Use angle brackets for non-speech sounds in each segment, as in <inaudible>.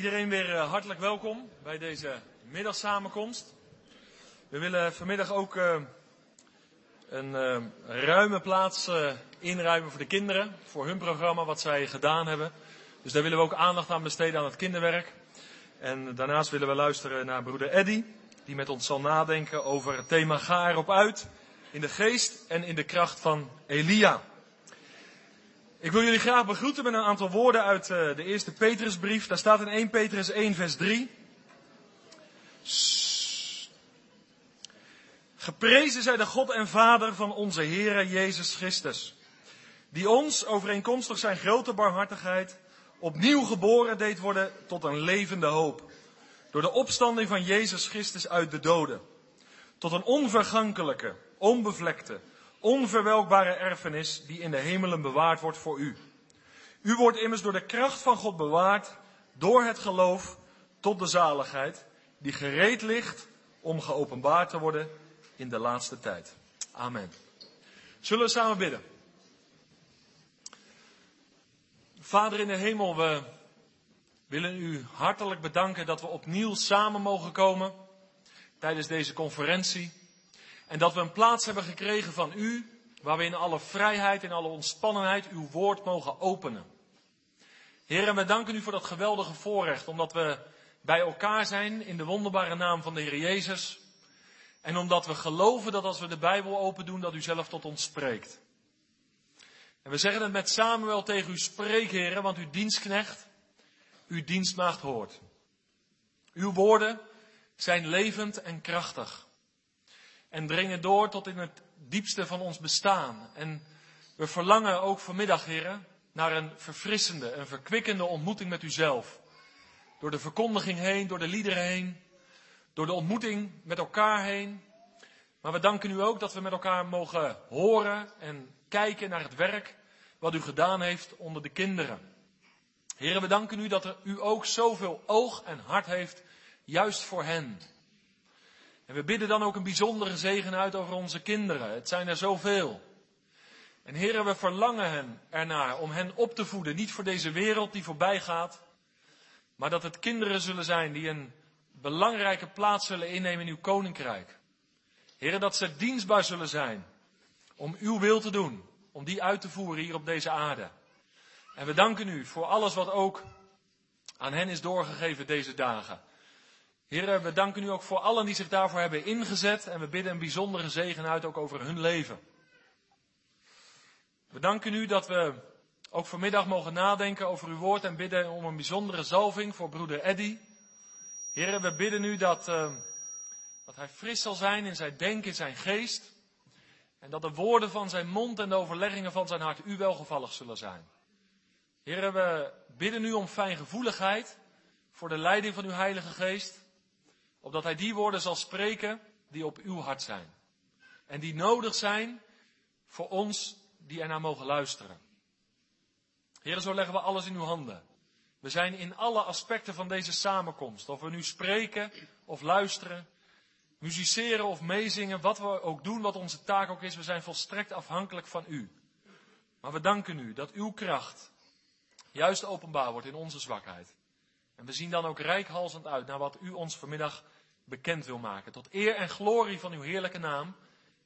Iedereen weer eh, hartelijk welkom bij deze middagsamenkomst. We willen vanmiddag ook uh, een uh, ruime plaats inruimen voor de kinderen, voor hun programma wat zij gedaan hebben. Dus daar willen we ook aandacht aan besteden aan het kinderwerk. En daarnaast willen we luisteren naar broeder Eddy, die met ons zal nadenken over het thema Ga erop uit, in de geest en in de kracht van Elia. Ik wil jullie graag begroeten met een aantal woorden uit uh, de eerste Petrusbrief. Daar staat in 1 Petrus 1 vers 3. Geprezen zij de God en Vader van onze Heere Jezus Christus, die ons, overeenkomstig zijn grote barmhartigheid, opnieuw geboren deed worden tot een levende hoop, door de opstanding van Jezus Christus uit de doden, tot een onvergankelijke, onbevlekte, onverwelkbare erfenis die in de hemelen bewaard wordt voor u. U wordt immers door de kracht van God bewaard, door het geloof, tot de zaligheid, die gereed ligt om geopenbaard te worden in de laatste tijd. Amen. Zullen we samen bidden? Vader in de hemel, we willen u hartelijk bedanken dat we opnieuw samen mogen komen tijdens deze conferentie. En dat we een plaats hebben gekregen van u, waar we in alle vrijheid, in alle ontspannenheid uw woord mogen openen. Heer, en we danken u voor dat geweldige voorrecht, omdat we bij elkaar zijn in de wonderbare naam van de Heer Jezus. En omdat we geloven dat als we de Bijbel open doen, dat u zelf tot ons spreekt. En we zeggen het met Samuel tegen u, spreek heren, want uw dienstknecht, uw dienstmaagd hoort. Uw woorden zijn levend en krachtig. En dringen door tot in het diepste van ons bestaan. En we verlangen ook vanmiddag, heren, naar een verfrissende, een verkwikkende ontmoeting met uzelf. Door de verkondiging heen, door de liederen heen, door de ontmoeting met elkaar heen. Maar we danken u ook dat we met elkaar mogen horen en kijken naar het werk wat u gedaan heeft onder de kinderen. Heren, we danken u dat u ook zoveel oog en hart heeft, juist voor hen. En we bidden dan ook een bijzondere zegen uit over onze kinderen. Het zijn er zoveel. En heren, we verlangen hen ernaar om hen op te voeden, niet voor deze wereld die voorbij gaat, maar dat het kinderen zullen zijn die een belangrijke plaats zullen innemen in uw koninkrijk. Heren, dat ze dienstbaar zullen zijn om uw wil te doen, om die uit te voeren hier op deze aarde. En we danken u voor alles wat ook aan hen is doorgegeven deze dagen. Heren, we danken u ook voor allen die zich daarvoor hebben ingezet en we bidden een bijzondere zegen uit ook over hun leven. We danken u dat we ook vanmiddag mogen nadenken over uw woord en bidden om een bijzondere zalving voor broeder Eddy. Heren, we bidden u dat, uh, dat hij fris zal zijn in zijn denken, in zijn geest. En dat de woorden van zijn mond en de overleggingen van zijn hart u welgevallig zullen zijn. Heren, we bidden u om fijngevoeligheid voor de leiding van uw Heilige Geest. Opdat hij die woorden zal spreken die op uw hart zijn. En die nodig zijn voor ons die ernaar mogen luisteren. Heren, zo leggen we alles in uw handen. We zijn in alle aspecten van deze samenkomst, of we nu spreken of luisteren, musiceren of meezingen, wat we ook doen, wat onze taak ook is, we zijn volstrekt afhankelijk van u. Maar we danken u dat uw kracht juist openbaar wordt in onze zwakheid. En we zien dan ook rijkhalsend uit naar wat u ons vanmiddag bekend wil maken. Tot eer en glorie van uw heerlijke naam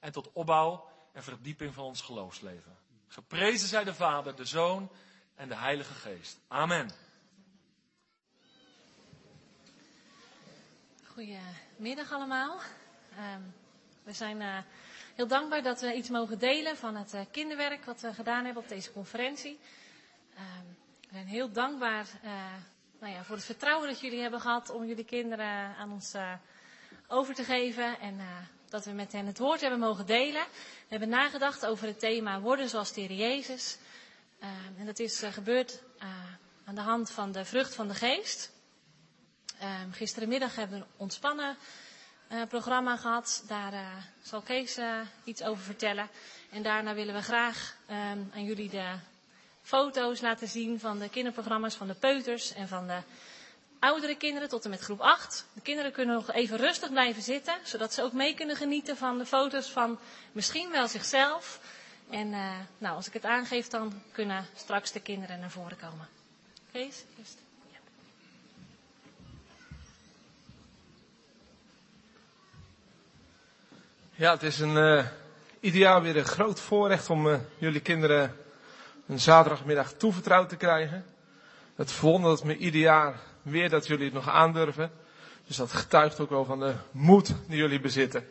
en tot opbouw en verdieping van ons geloofsleven. Geprezen zij de Vader, de Zoon en de Heilige Geest. Amen. Goedemiddag allemaal. Uh, we zijn uh, heel dankbaar dat we iets mogen delen van het uh, kinderwerk wat we gedaan hebben op deze conferentie. Ehm, we zijn heel dankbaar eh, nou ja, voor het vertrouwen dat jullie hebben gehad om jullie kinderen aan ons over te geven. En dat we met hen het woord hebben mogen delen. We hebben nagedacht over het thema worden zoals de Heer Jezus. Ehm, en dat is gebeurd aan de hand van de vrucht van de geest. Um, gisterenmiddag hebben we een ontspannen programma gehad. Daar zal Kees iets over vertellen. En daarna willen we graag um, aan jullie de foto's laten zien van de kinderprogramma's van de peuters en van de oudere kinderen tot en met groep 8. De kinderen kunnen nog even rustig blijven zitten, zodat ze ook mee kunnen genieten van de foto's van misschien wel zichzelf. En eh, nou, als ik het aangeef, dan kunnen straks de kinderen naar voren komen. Kees, eerst. Ja. het is een, eh, ideaal weer een groot voorrecht om eh, jullie kinderen een zaterdagmiddag toevertrouwd te krijgen. Het verwondert me ieder jaar weer dat jullie het nog aandurven. Dus dat getuigt ook wel van de moed die jullie bezitten.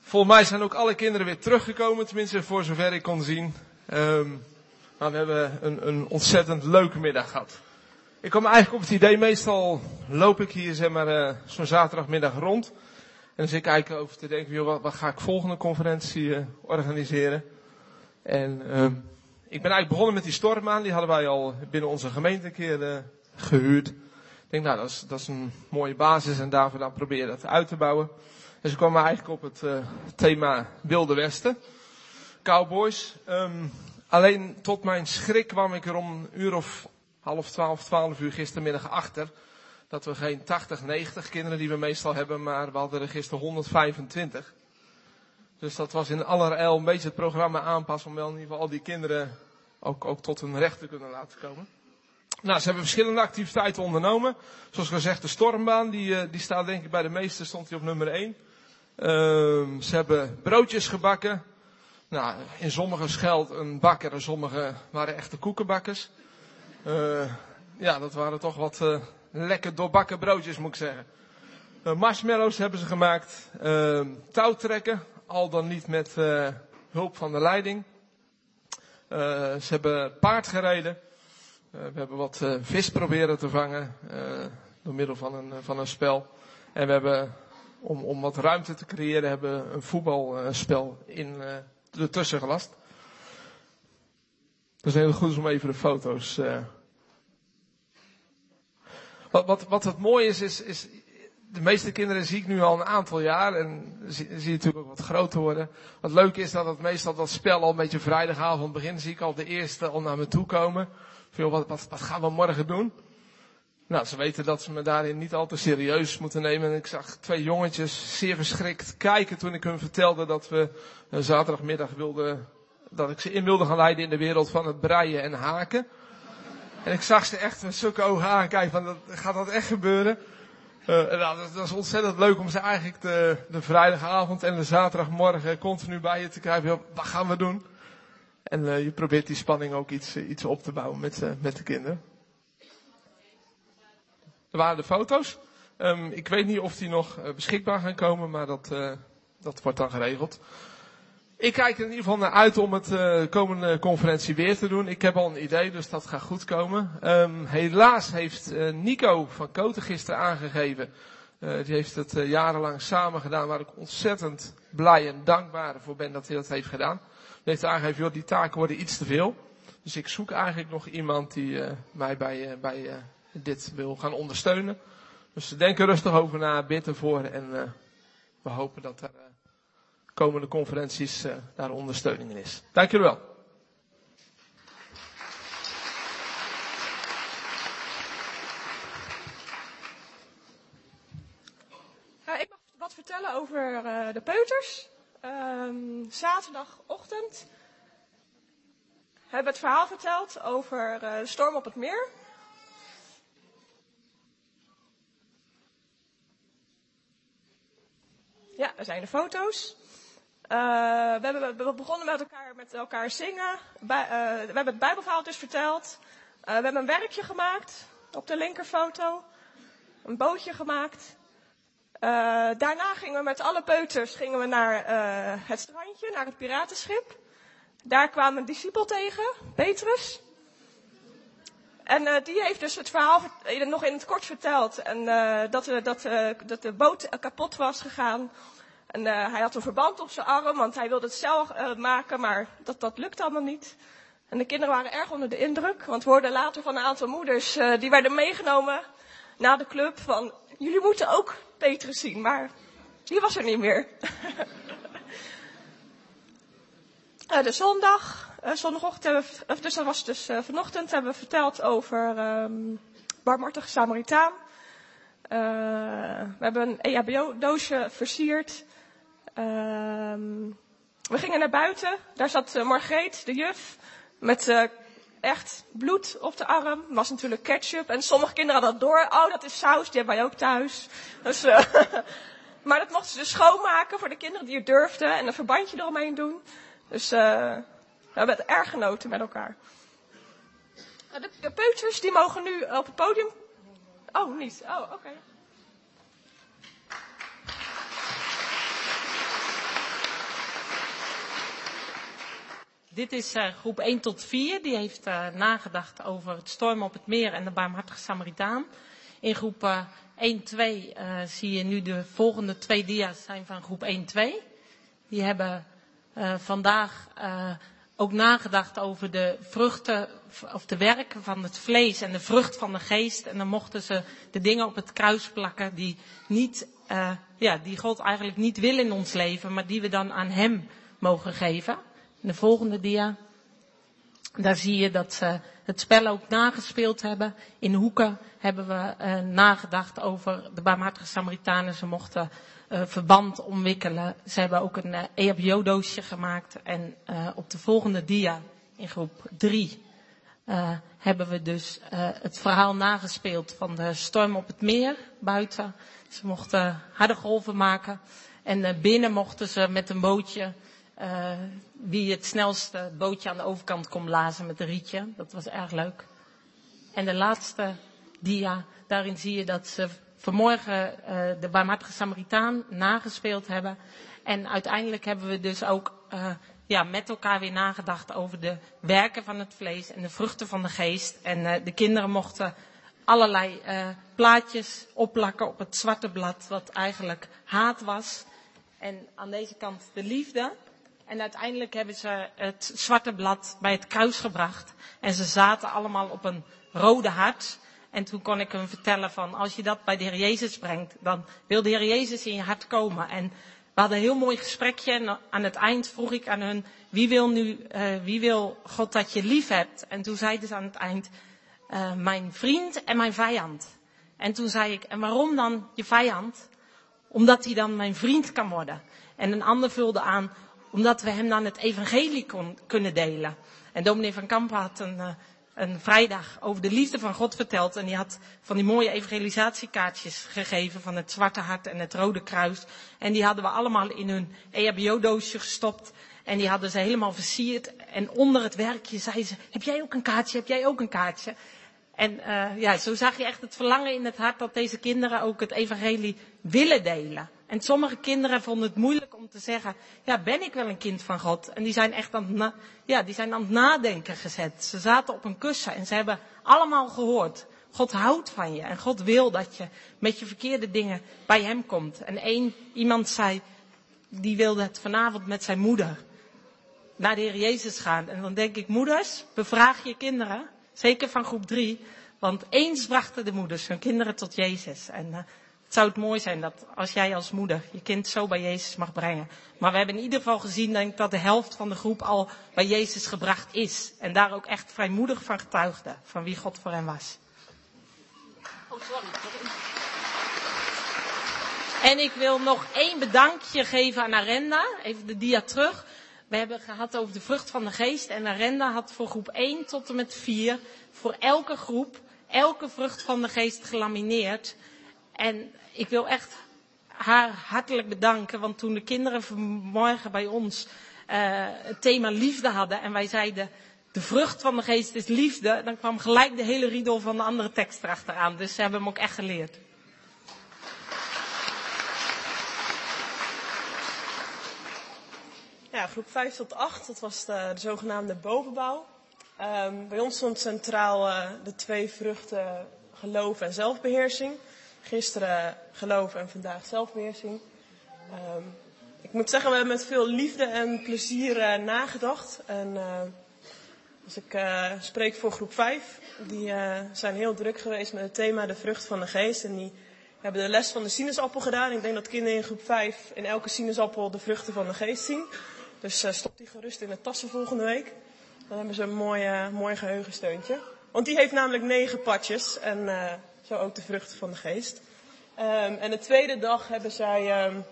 Volgens mij zijn ook alle kinderen weer teruggekomen, tenminste voor zover ik kon zien. Um, maar we hebben een, een ontzettend leuke middag gehad. Ik kwam eigenlijk op het idee, meestal loop ik hier zeg maar uh, zo'n zaterdagmiddag rond. En dan zit ik eigenlijk over te denken, joh, wat, wat ga ik volgende conferentie uh, organiseren? En uh, ik ben eigenlijk begonnen met die stormmaan, die hadden wij al binnen onze gemeente een keer uh, gehuurd. Ik denk, nou, dat is, dat is een mooie basis en daarvoor dan proberen dat uit te bouwen. Dus ik kwam eigenlijk op het uh, thema Wilde Westen. Cowboys. Um, alleen tot mijn schrik kwam ik er om een uur of half twaalf, twaalf uur gistermiddag achter dat we geen 80, 90 kinderen die we meestal hebben, maar we hadden er gisteren 125. Dus dat was in allerijl een beetje het programma aanpassen om wel in ieder geval al die kinderen ook, ook tot hun recht te kunnen laten komen. Nou, ze hebben verschillende activiteiten ondernomen. Zoals gezegd, de stormbaan, die, eh, die staat denk ik bij de meeste, stond hij op nummer 1. Uh, ze hebben broodjes gebakken. Nou, in sommige scheld een bakker en sommige waren echte koekenbakkers. Uh, ja, dat waren toch wat, uh, lekker doorbakken broodjes, moet ik zeggen. Marshmallows hebben ze gemaakt. Uh, touwtrekken, al dan niet met hulp van de leiding. Ze hebben paard gereden. we hebben wat vis proberen te vangen door middel van een, van een spel. En we hebben, om, om wat ruimte te creëren, hebben een voetbalspel in ertussen gelast. Is heel goed om even de foto's wat, wat, wat het mooie is, is, is, de meeste kinderen zie ik nu al een aantal jaar en zie, je natuurlijk ook wat groter worden. Wat leuk is dat het meestal dat spel al een beetje vrijdagavond begint, zie ik al de eerste al naar me toe komen. Veel, wat, wat, gaan we morgen doen? Nou, ze weten dat ze me daarin niet al te serieus moeten nemen. En ik zag twee jongetjes zeer verschrikt kijken toen ik hun vertelde dat we zaterdagmiddag wilden, dat ik ze in wilde gaan leiden in de wereld van het breien en haken. En ik zag ze echt met zulke ogen aankijken van, dat, gaat dat echt gebeuren? Uh, nou, dat, dat, is ontzettend leuk om ze eigenlijk de, de vrijdagavond en de zaterdagmorgen continu bij je te krijgen. Wat gaan we doen? En uh, je probeert die spanning ook iets, uh, iets op te bouwen met, met de kinderen. Er waren de foto's. Um, ik weet niet of die nog beschikbaar gaan komen, maar dat, dat wordt dan geregeld. Ik kijk er in ieder geval naar uit om het uh, komende conferentie weer te doen. Ik heb al een idee, dus dat gaat goed komen. Um, helaas heeft uh, Nico van Koten gisteren aangegeven. Uh, die heeft het jarenlang samen gedaan, waar ik ontzettend blij en dankbaar voor ben dat hij dat heeft gedaan. Hij heeft aangegeven, die taken worden iets te veel. Dus ik zoek eigenlijk nog iemand die mij bij, bij dit wil gaan ondersteunen. Dus denk er rustig over na, bid ervoor en we hopen dat er komende conferenties uh, daar ondersteuning in is. Dank jullie wel. Ik mag wat vertellen over uh, de peuters. Um, zaterdagochtend hebben we het verhaal verteld over de storm op het meer. Ja, daar zijn de foto's. Uh, we, hebben, we begonnen met elkaar, met elkaar zingen. Bij, uh, we hebben het Bijbelverhaal dus verteld. Uh, we hebben een werkje gemaakt op de linkerfoto. Een bootje gemaakt. daarna gingen we met alle peuters gingen we naar het strandje, naar het piratenschip. Daar kwamen een discipel tegen, Petrus. En die heeft dus het verhaal nog in het kort verteld. En dat, dat, dat de boot kapot was gegaan en uh, hij had een verband op zijn arm, want hij wilde het zelf uh, maken, maar dat, dat lukt allemaal niet. En de kinderen waren erg onder de indruk, want we hoorden later van een aantal moeders, uh, die werden meegenomen na de club van, jullie moeten ook Petrus zien, maar die was er niet meer. <laughs> de zondag, zondagochtend hebben we, dus dat was dus vanochtend, hebben we verteld over um, barmhartige Samaritaan. we hebben een EHBO-doosje versierd. Ehm, we gingen naar buiten. Daar zat uh, Margreet, de juf, met uh, echt bloed op de arm. was natuurlijk ketchup. En sommige kinderen hadden dat door. Oh, dat is saus, die hebben wij ook thuis. Dus, uh, <laughs> maar dat mochten ze dus schoonmaken voor de kinderen die het durfden en een verbandje eromheen doen. Dus we hebben het erg genoten met elkaar. De, de peuters die mogen nu op het podium. Oh, niet. Oh, oké. Dit is uh, groep 1 tot 4. Die heeft uh, nagedacht over het stormen op het meer en de barmhartige Samaritaan. In groep uh, 1, 2 zie je nu de volgende twee dia's zijn van groep 1, 2. Die hebben vandaag ook nagedacht over de vruchten of de werken van het vlees en de vrucht van de geest. En dan mochten ze de dingen op het kruis plakken die, niet, ja, die God eigenlijk niet wil in ons leven, maar die we dan aan Hem mogen geven de volgende dia. Daar zie je dat ze het spel ook nagespeeld hebben. In hoeken hebben we uh, nagedacht over de barmhartige Samaritanen. Ze mochten uh, verband omwikkelen. Ze hebben ook een uh, EHBO-doosje gemaakt. En op de volgende dia, in groep 3, hebben we dus het verhaal nagespeeld van de storm op het meer buiten. Ze mochten harde golven maken. En binnen mochten ze met een bootje wie het snelste bootje aan de overkant kon blazen met een rietje. Dat was erg leuk. En de laatste dia, daarin zie je dat ze vanmorgen uh, de barmhartige Samaritaan nagespeeld hebben. En uiteindelijk hebben we dus ook uh, ja, met elkaar weer nagedacht over de werken van het vlees en de vruchten van de geest. En de kinderen mochten allerlei plaatjes opplakken op het zwarte blad, wat eigenlijk haat was. En aan deze kant de liefde. En uiteindelijk hebben ze het zwarte blad bij het kruis gebracht. En ze zaten allemaal op een rode hart. En toen kon ik hem vertellen van, als je dat bij de Heer Jezus brengt, dan wil de Heer Jezus in je hart komen. En we hadden een heel mooi gesprekje en aan het eind vroeg ik aan hun, wie wil nu, uh, wie wil God dat je lief hebt? En toen zeiden ze aan het eind, uh, mijn vriend en mijn vijand. En toen zei ik, en waarom dan je vijand? Omdat hij dan mijn vriend kan worden. En een ander vulde aan, omdat we hem dan het evangelie kon, kunnen delen. En dominee van Kampen had een, uh, een vrijdag over de liefde van God verteld. En die had van die mooie evangelisatiekaartjes gegeven van het Zwarte Hart en het Rode Kruis. En die hadden we allemaal in hun EHBO-doosje gestopt. En die hadden ze helemaal versierd. En onder het werkje zei ze, heb jij ook een kaartje? Heb jij ook een kaartje? En uh, ja, zo zag je echt het verlangen in het hart dat deze kinderen ook het evangelie willen delen. En sommige kinderen vonden het moeilijk om te zeggen, ja, ben ik wel een kind van God? En die zijn echt aan het, ja, die zijn aan het nadenken gezet. Ze zaten op een kussen en ze hebben allemaal gehoord. God houdt van je en God wil dat je met je verkeerde dingen bij hem komt. En één iemand zei, die wilde het vanavond met zijn moeder naar de Heer Jezus gaan. En dan denk ik, moeders, bevraag je kinderen, zeker van groep drie, want eens brachten de moeders hun kinderen tot Jezus. En uh, zou het mooi zijn dat als jij als moeder je kind zo bij Jezus mag brengen. Maar we hebben in ieder geval gezien denk ik, dat de helft van de groep al bij Jezus gebracht is. En daar ook echt vrijmoedig van getuigde, van wie God voor hen was. Oh, sorry. En ik wil nog één bedankje geven aan Arenda. Even de dia terug. We hebben gehad over de vrucht van de geest. En Arenda had voor groep 1 tot en met 4 voor elke groep elke vrucht van de geest gelamineerd. En ik wil echt haar hartelijk bedanken, want toen de kinderen vanmorgen bij ons uh, het thema liefde hadden en wij zeiden de vrucht van de geest is liefde, dan kwam gelijk de hele riedel van de andere tekst erachteraan. Dus ze hebben hem ook echt geleerd. Ja, groep 5 tot 8, dat was de, de zogenaamde bovenbouw. Um, bij ons stond centraal uh, de twee vruchten geloof en zelfbeheersing. Gisteren geloof en vandaag zelfbeheersing. Um, ik moet zeggen, we hebben met veel liefde en plezier uh, nagedacht. En uh, als ik spreek voor groep 5, die zijn heel druk geweest met het thema de vrucht van de geest. En die hebben de les van de sinaasappel gedaan. Ik denk dat kinderen in groep 5 in elke sinaasappel de vruchten van de geest zien. Dus stop die gerust in de tassen volgende week. Dan hebben ze een mooi, mooi geheugensteuntje. Want die heeft namelijk negen padjes. En zo ook de vruchten van de geest. Um, en de tweede dag hebben zij um,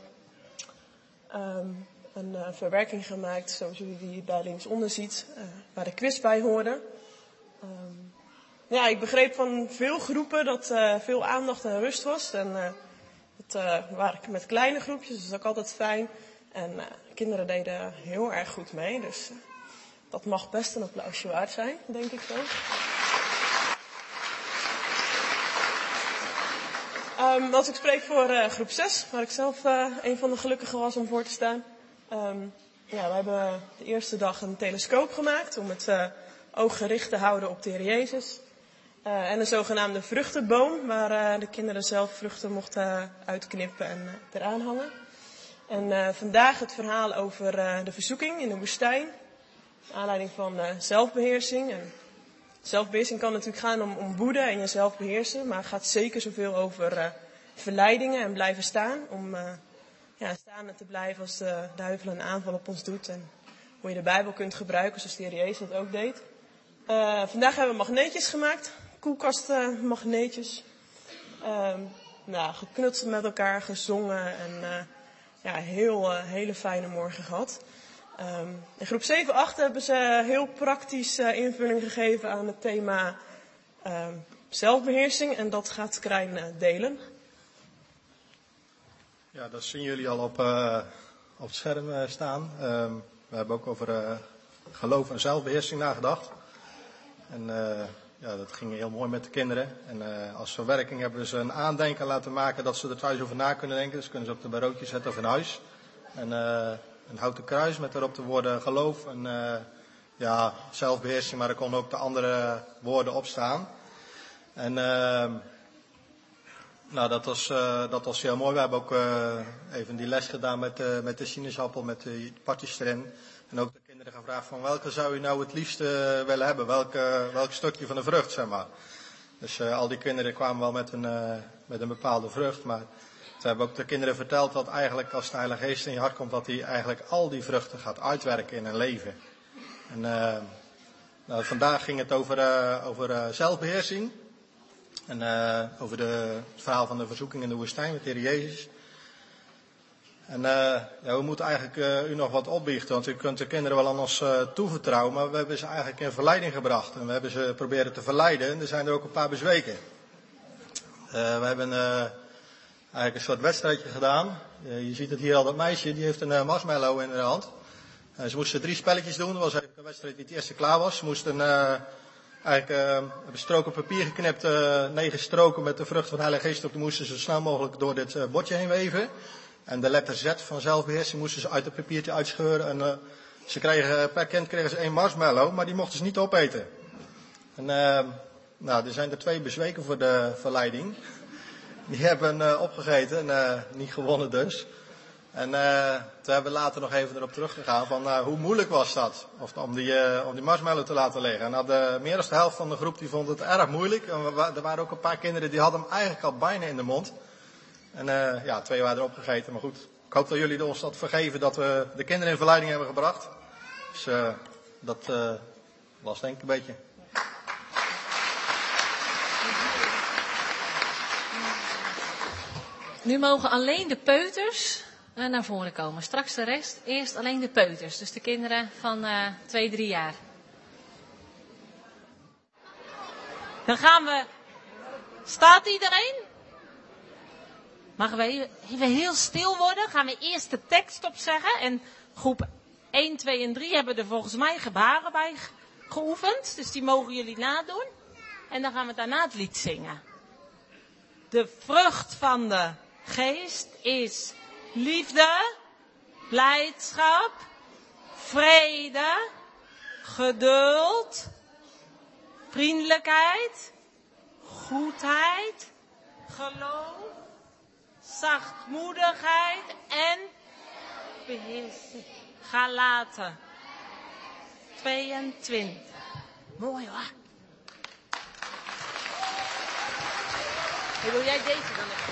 um, een uh, verwerking gemaakt, zoals jullie die daar linksonder ziet, uh, waar de quiz bij hoorde. ja, ik begreep van veel groepen dat uh, veel aandacht en rust was. En uh, waren met kleine groepjes, dus dat is ook altijd fijn. En uh, kinderen deden heel erg goed mee, dus uh, dat mag best een applausje waard zijn, denk ik zo. Um, als ik spreek voor groep 6, waar ik zelf een van de gelukkigen was om voor te staan. Um, ja, we hebben de eerste dag een telescoop gemaakt om het oog gericht te houden op de Heer Jezus. En een zogenaamde vruchtenboom, waar de kinderen zelf vruchten mochten uitknippen en eraan hangen. En vandaag het verhaal over de verzoeking in de woestijn. Aanleiding van zelfbeheersing. En zelfbeheersing kan natuurlijk gaan om, om woede en jezelf beheersen, maar het gaat zeker zoveel over verleidingen en blijven staan. Om ja, staande te blijven als de duivel een aanval op ons doet. En hoe je de Bijbel kunt gebruiken zoals de Heer Jezus dat ook deed. vandaag hebben we magneetjes gemaakt koelkastmagneetjes. Uh, nou, geknutseld met elkaar, gezongen en ja, heel, uh, hele fijne morgen gehad. Um, in groep 7, 8 hebben ze heel praktisch uh, invulling gegeven aan het thema uh, zelfbeheersing en dat gaat Krijn uh, delen. Ja, dat zien jullie al op, op het scherm staan. Um, we hebben ook over geloof en zelfbeheersing nagedacht. En ja, dat ging heel mooi met de kinderen. En uh, als verwerking hebben we ze een aandenken laten maken dat ze er thuis over na kunnen denken. Dus kunnen ze op de bureautje zetten of in huis. En uh, een houten kruis met erop de woorden geloof en uh, ja, zelfbeheersing, maar er konden ook de andere woorden op staan. En nou, dat was, dat was heel mooi. We hebben ook even die les gedaan met, met de sinaasappel, met de partjes erin. En ook kinderen gevraagd van welke zou u nou het liefst uh, willen hebben? Welke, welk stukje van de vrucht, zeg maar. Dus uh, al die kinderen kwamen wel met een, uh, met een bepaalde vrucht. Maar ze hebben ook de kinderen verteld dat eigenlijk als de Heilige Geest in je hart komt, dat hij eigenlijk al die vruchten gaat uitwerken in hun leven. En nou, vandaag ging het over, over zelfbeheersing. En over de, het verhaal van de verzoeking in de woestijn met de Heer Jezus. En uh, ja, we moeten eigenlijk uh, u nog wat opbiechten, want u kunt de kinderen wel aan ons uh, toevertrouwen, maar we hebben ze eigenlijk in verleiding gebracht. En we hebben ze proberen te verleiden en er zijn er ook een paar bezweken. we hebben eigenlijk een soort wedstrijdje gedaan. je ziet het hier al, dat meisje, die heeft een marshmallow in haar hand. ze moesten drie spelletjes doen, dat was eigenlijk een wedstrijd die het eerste klaar was. Ze moesten eigenlijk stroken papier geknipt, negen stroken met de vrucht van de Heilige Geest op, moesten ze zo snel mogelijk door dit bordje heen weven. En de letter Z van zelfbeheersing moesten ze uit het papiertje uitscheuren. En uh, ze kregen, per kind kregen ze één marshmallow, maar die mochten ze niet opeten. En uh, nou, er zijn er twee bezweken voor de verleiding. Die hebben uh, opgegeten en niet gewonnen dus. En toen hebben we later nog even erop teruggegaan van hoe moeilijk was dat? Of, om, die, om die marshmallow te laten liggen. En nou, de, meer dan de helft van de groep die vond het erg moeilijk. En er waren ook een paar kinderen die hadden hem eigenlijk al bijna in de mond. En uh, ja, twee waren erop gegeten. Maar goed, ik hoop dat jullie ons dat vergeven dat we de kinderen in verleiding hebben gebracht. Dus uh, dat uh, was denk ik een beetje. Nu mogen alleen de peuters naar voren komen. Straks de rest. Eerst alleen de peuters. Dus de kinderen van twee, drie jaar. Dan gaan we. Staat iedereen? Mogen we even heel stil worden? Gaan we eerst de tekst opzeggen. En groep 1, 2 en 3 hebben er volgens mij gebaren bij geoefend. Dus die mogen jullie nadoen. En dan gaan we daarna het lied zingen. De vrucht van de geest is liefde, blijdschap, vrede, geduld, vriendelijkheid, goedheid, geloof, zachtmoedigheid en beheersing. Galaten 22. Mooi hoor. Hey, wil jij deze dan even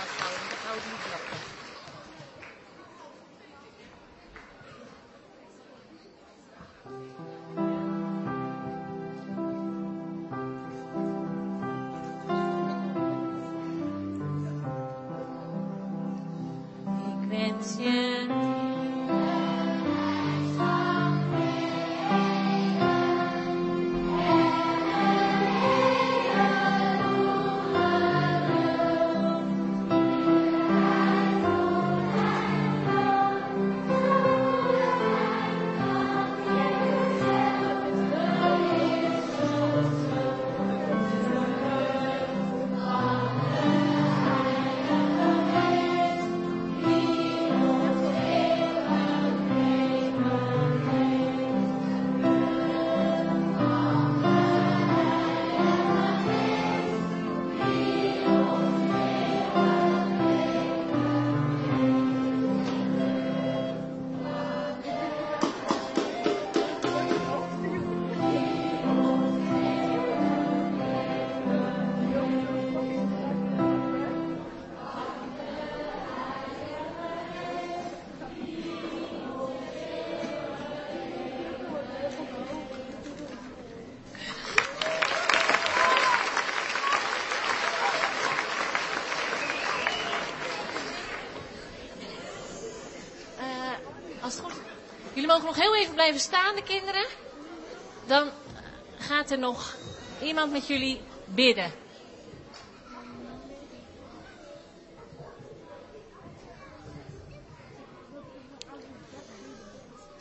面前。Mogen nog heel even blijven staan, de kinderen. Dan gaat er nog iemand met jullie bidden.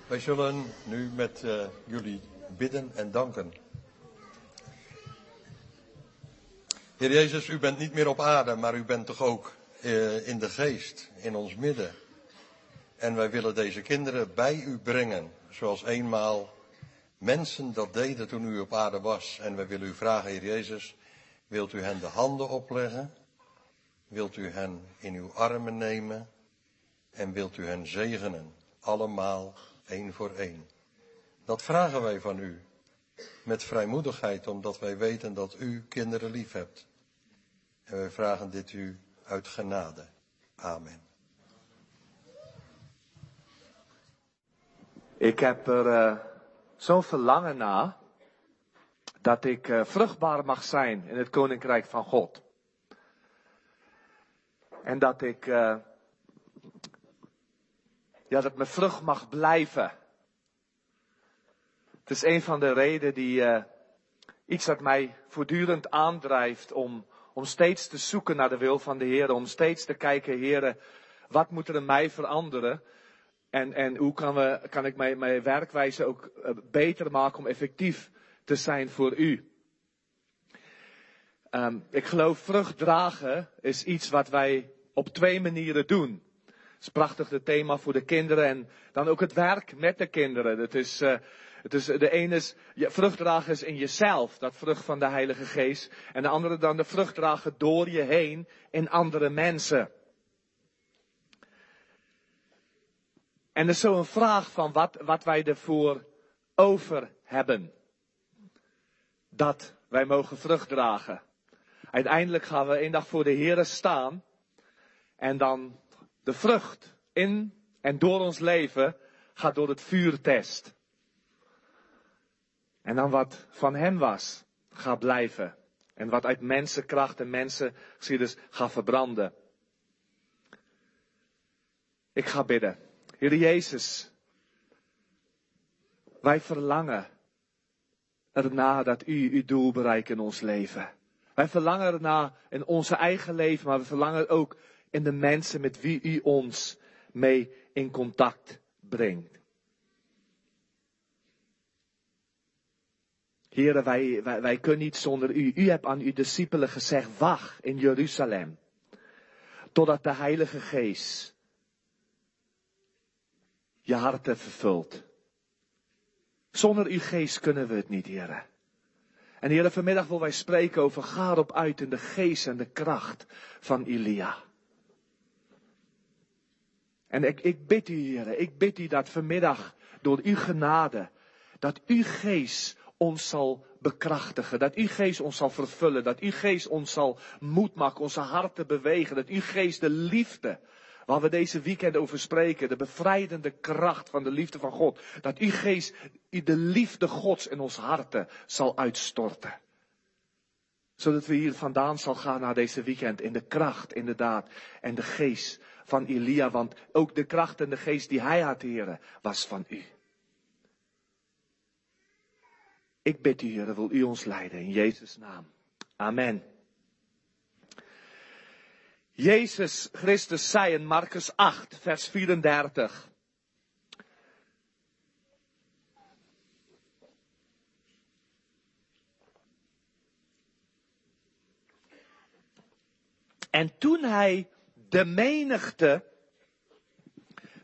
Wij zullen nu met uh, jullie bidden en danken. Heer Jezus, u bent niet meer op aarde, maar u bent toch ook uh, in de geest, in ons midden. En wij willen deze kinderen bij u brengen, zoals eenmaal mensen dat deden toen u op aarde was. En wij willen u vragen, Heer Jezus, wilt u hen de handen opleggen? Wilt u hen in uw armen nemen? En wilt u hen zegenen? Allemaal één voor één. Dat vragen wij van u. Met vrijmoedigheid, omdat wij weten dat u kinderen lief hebt. En wij vragen dit u uit genade. Amen. Ik heb er uh, zo'n verlangen naar dat ik uh, vruchtbaar mag zijn in het koninkrijk van God. En dat ik, uh, ja, dat mijn vrucht mag blijven. Het is een van de redenen die, iets dat mij voortdurend aandrijft om, om steeds te zoeken naar de wil van de Heer, om steeds te kijken, Heer, wat moet er in mij veranderen? En, en hoe kan, we, kan ik mijn, mijn werkwijze ook beter maken om effectief te zijn voor u? Um, ik geloof vrucht dragen is iets wat wij op twee manieren doen. Het is prachtig het thema voor de kinderen en dan ook het werk met de kinderen. Het is, uh, het is de ene is ja, vrucht dragen is in jezelf, dat vrucht van de Heilige Geest. En de andere dan de vrucht dragen door je heen in andere mensen. En er is zo een vraag van wat, wat wij ervoor over hebben. Dat wij mogen vrucht dragen. Uiteindelijk gaan we een dag voor de Heer staan. En dan de vrucht in en door ons leven gaat door het vuurtest. En dan wat van hem was, gaat blijven. En wat uit mensenkracht en mensen, zie dus, gaat verbranden. Ik ga bidden. Heer Jezus, wij verlangen erna dat U uw doel bereikt in ons leven. Wij verlangen erna in onze eigen leven, maar we verlangen ook in de mensen met wie U ons mee in contact brengt. Heren, wij, wij, wij kunnen niet zonder U. U hebt aan uw discipelen gezegd, wacht in Jeruzalem. Totdat de Heilige Geest je harten vervult. Zonder uw geest kunnen we het niet, heren. En heren, vanmiddag wil wij spreken over ga erop uit in de geest en de kracht van Elia. En ik, ik bid u, heren, ik bid u dat vanmiddag door uw genade, dat uw geest ons zal bekrachtigen, dat uw geest ons zal vervullen, dat uw geest ons zal moed maken, onze harten bewegen, dat uw geest de liefde Waar we deze weekend over spreken, de bevrijdende kracht van de liefde van God. Dat uw geest de liefde Gods in ons harten zal uitstorten. Zodat we hier vandaan zal gaan naar deze weekend in de kracht, inderdaad, en de geest van Elia. Want ook de kracht en de geest die hij had, heren, was van u. Ik bid u, heren, wil u ons leiden in Jezus' naam. Amen. Jezus Christus zei in Marcus 8, vers 34. En toen hij de menigte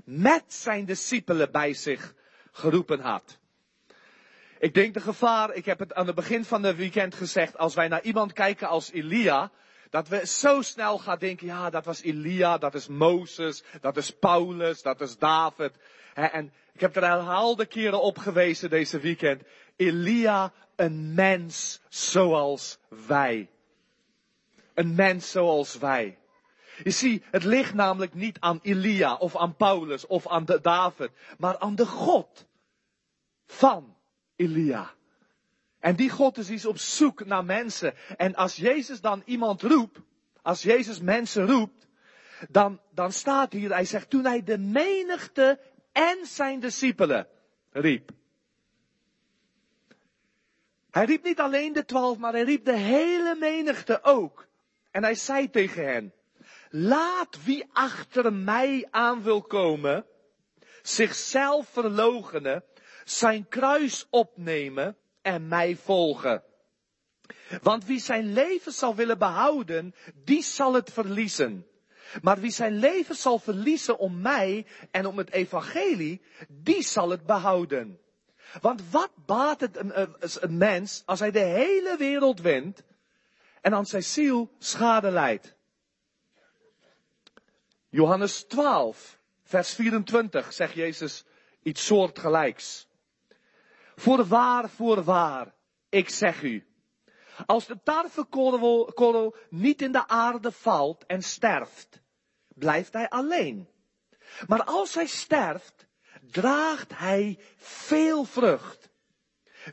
met zijn discipelen bij zich geroepen had. Ik denk de gevaar, ik heb het aan het begin van de weekend gezegd, als wij naar iemand kijken als Elia, dat we zo snel gaan denken, ja, dat was Elia, dat is Mozes, dat is Paulus, dat is David. En ik heb er herhaalde keren op gewezen deze weekend. Elia, een mens zoals wij. Een mens zoals wij. Je ziet, het ligt namelijk niet aan Elia of aan Paulus of aan de David, maar aan de God van Elia. En die God is iets op zoek naar mensen. En als Jezus dan iemand roept, als Jezus mensen roept, dan, dan staat hier, hij zegt, toen hij de menigte en zijn discipelen. riep. Hij riep niet alleen de twaalf, maar hij riep de hele menigte ook. En hij zei tegen hen, laat wie achter mij aan wil komen, zichzelf verloochenen, zijn kruis opnemen en mij volgen. Want wie zijn leven zal willen behouden, die zal het verliezen. Maar wie zijn leven zal verliezen om mij en om het evangelie, die zal het behouden. Want wat baat het een, mens als hij de hele wereld wint en aan zijn ziel schade leidt? Johannes 12, vers 24 zegt Jezus iets soortgelijks. Voorwaar, voorwaar, ik zeg u. Als de tarwekorrel niet in de aarde valt en sterft, blijft hij alleen. Maar als hij sterft, draagt hij veel vrucht.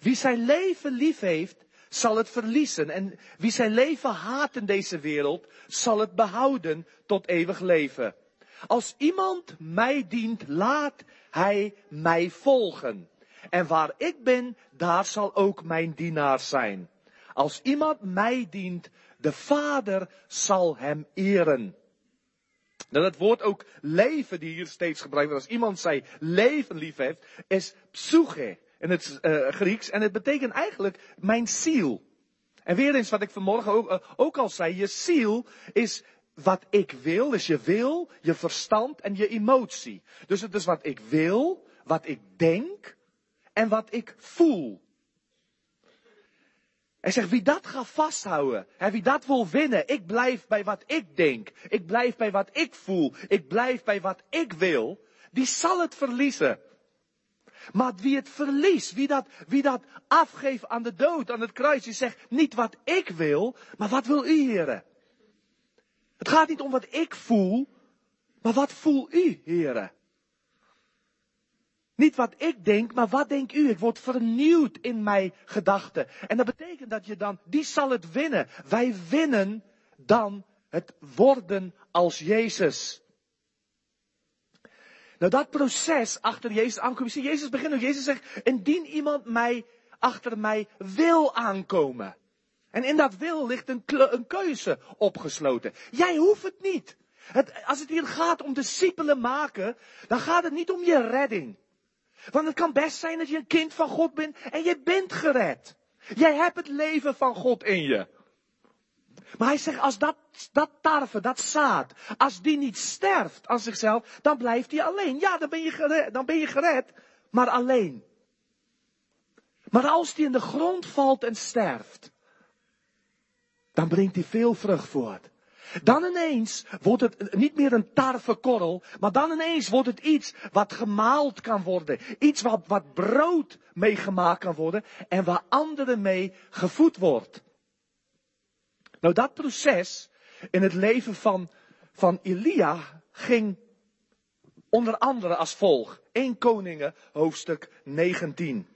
Wie zijn leven lief heeft, zal het verliezen. En wie zijn leven haat in deze wereld, zal het behouden tot eeuwig leven. Als iemand mij dient, laat hij mij volgen. En waar ik ben, daar zal ook mijn dienaar zijn. Als iemand mij dient, de Vader zal hem eren. Nou, dat woord ook leven, die hier steeds gebruikt wordt, als iemand zijn leven lief heeft, is psyche in het uh, Grieks. En het betekent eigenlijk mijn ziel. En weer eens wat ik vanmorgen ook, uh, ook al zei, je ziel is wat ik wil, is je wil, je verstand en je emotie. Dus het is wat ik wil, wat ik denk en wat ik voel. Hij zegt, wie dat gaat vasthouden, hè, wie dat wil winnen, ik blijf bij wat ik denk, ik blijf bij wat ik voel, ik blijf bij wat ik wil, die zal het verliezen. Maar wie het verliest, wie dat, wie dat afgeeft aan de dood, aan het kruis, die zegt niet wat ik wil, maar wat wil u, heren? Het gaat niet om wat ik voel, maar wat voel u, heren? Niet wat ik denk, maar wat denkt u? Ik word vernieuwd in mijn gedachten. En dat betekent dat je dan, die zal het winnen. Wij winnen dan het worden als Jezus. Nou, dat proces achter Jezus aankomen. Zie, Jezus begint, Jezus zegt, indien iemand mij achter mij wil aankomen. En in dat wil ligt een, een keuze opgesloten. Jij hoeft het niet. Het, als het hier gaat om discipelen maken, dan gaat het niet om je redding. Want het kan best zijn dat je een kind van God bent en je bent gered. Jij hebt het leven van God in je. Maar hij zegt, als dat, dat tarwe, dat zaad, als die niet sterft aan zichzelf, dan blijft hij alleen. Ja, dan ben je gered, dan ben je gered maar alleen. Maar als die in de grond valt en sterft, dan brengt hij veel vrucht voort. Dan ineens wordt het niet meer een tarwekorrel, maar dan ineens wordt het iets wat gemaald kan worden. Iets wat, wat brood meegemaakt kan worden en waar anderen mee gevoed wordt. Nou, dat proces in het leven van, van Elia ging onder andere als volgt. 1 Koningen, hoofdstuk 19.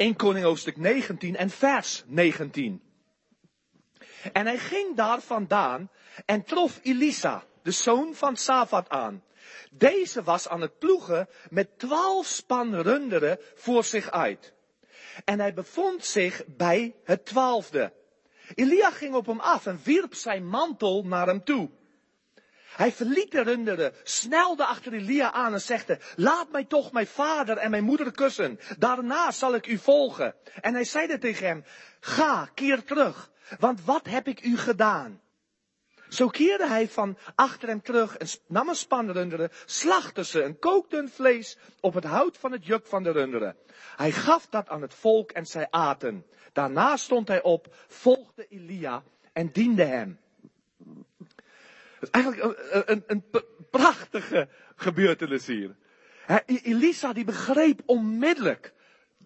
1 Koning hoofdstuk 19 en vers 19. En hij ging daar vandaan en trof Elisa, de zoon van Safat, aan. Deze was aan het ploegen met twaalf span runderen voor zich uit. En hij bevond zich bij het twaalfde. Elia ging op hem af en wierp zijn mantel naar hem toe. Hij verliet de runderen, snelde achter Elia aan en zegde, laat mij toch mijn vader en mijn moeder kussen. Daarna zal ik u volgen. En hij zeide tegen hem, ga, keer terug, want wat heb ik u gedaan? Zo keerde hij van achter hem terug en nam een span runderen, slachtte ze en kookte hun vlees op het hout van het juk van de runderen. Hij gaf dat aan het volk en zij aten. Daarna stond hij op, volgde Elia en diende hem. Is eigenlijk een, een, een prachtige gebeurtenis hier. Elisa die begreep onmiddellijk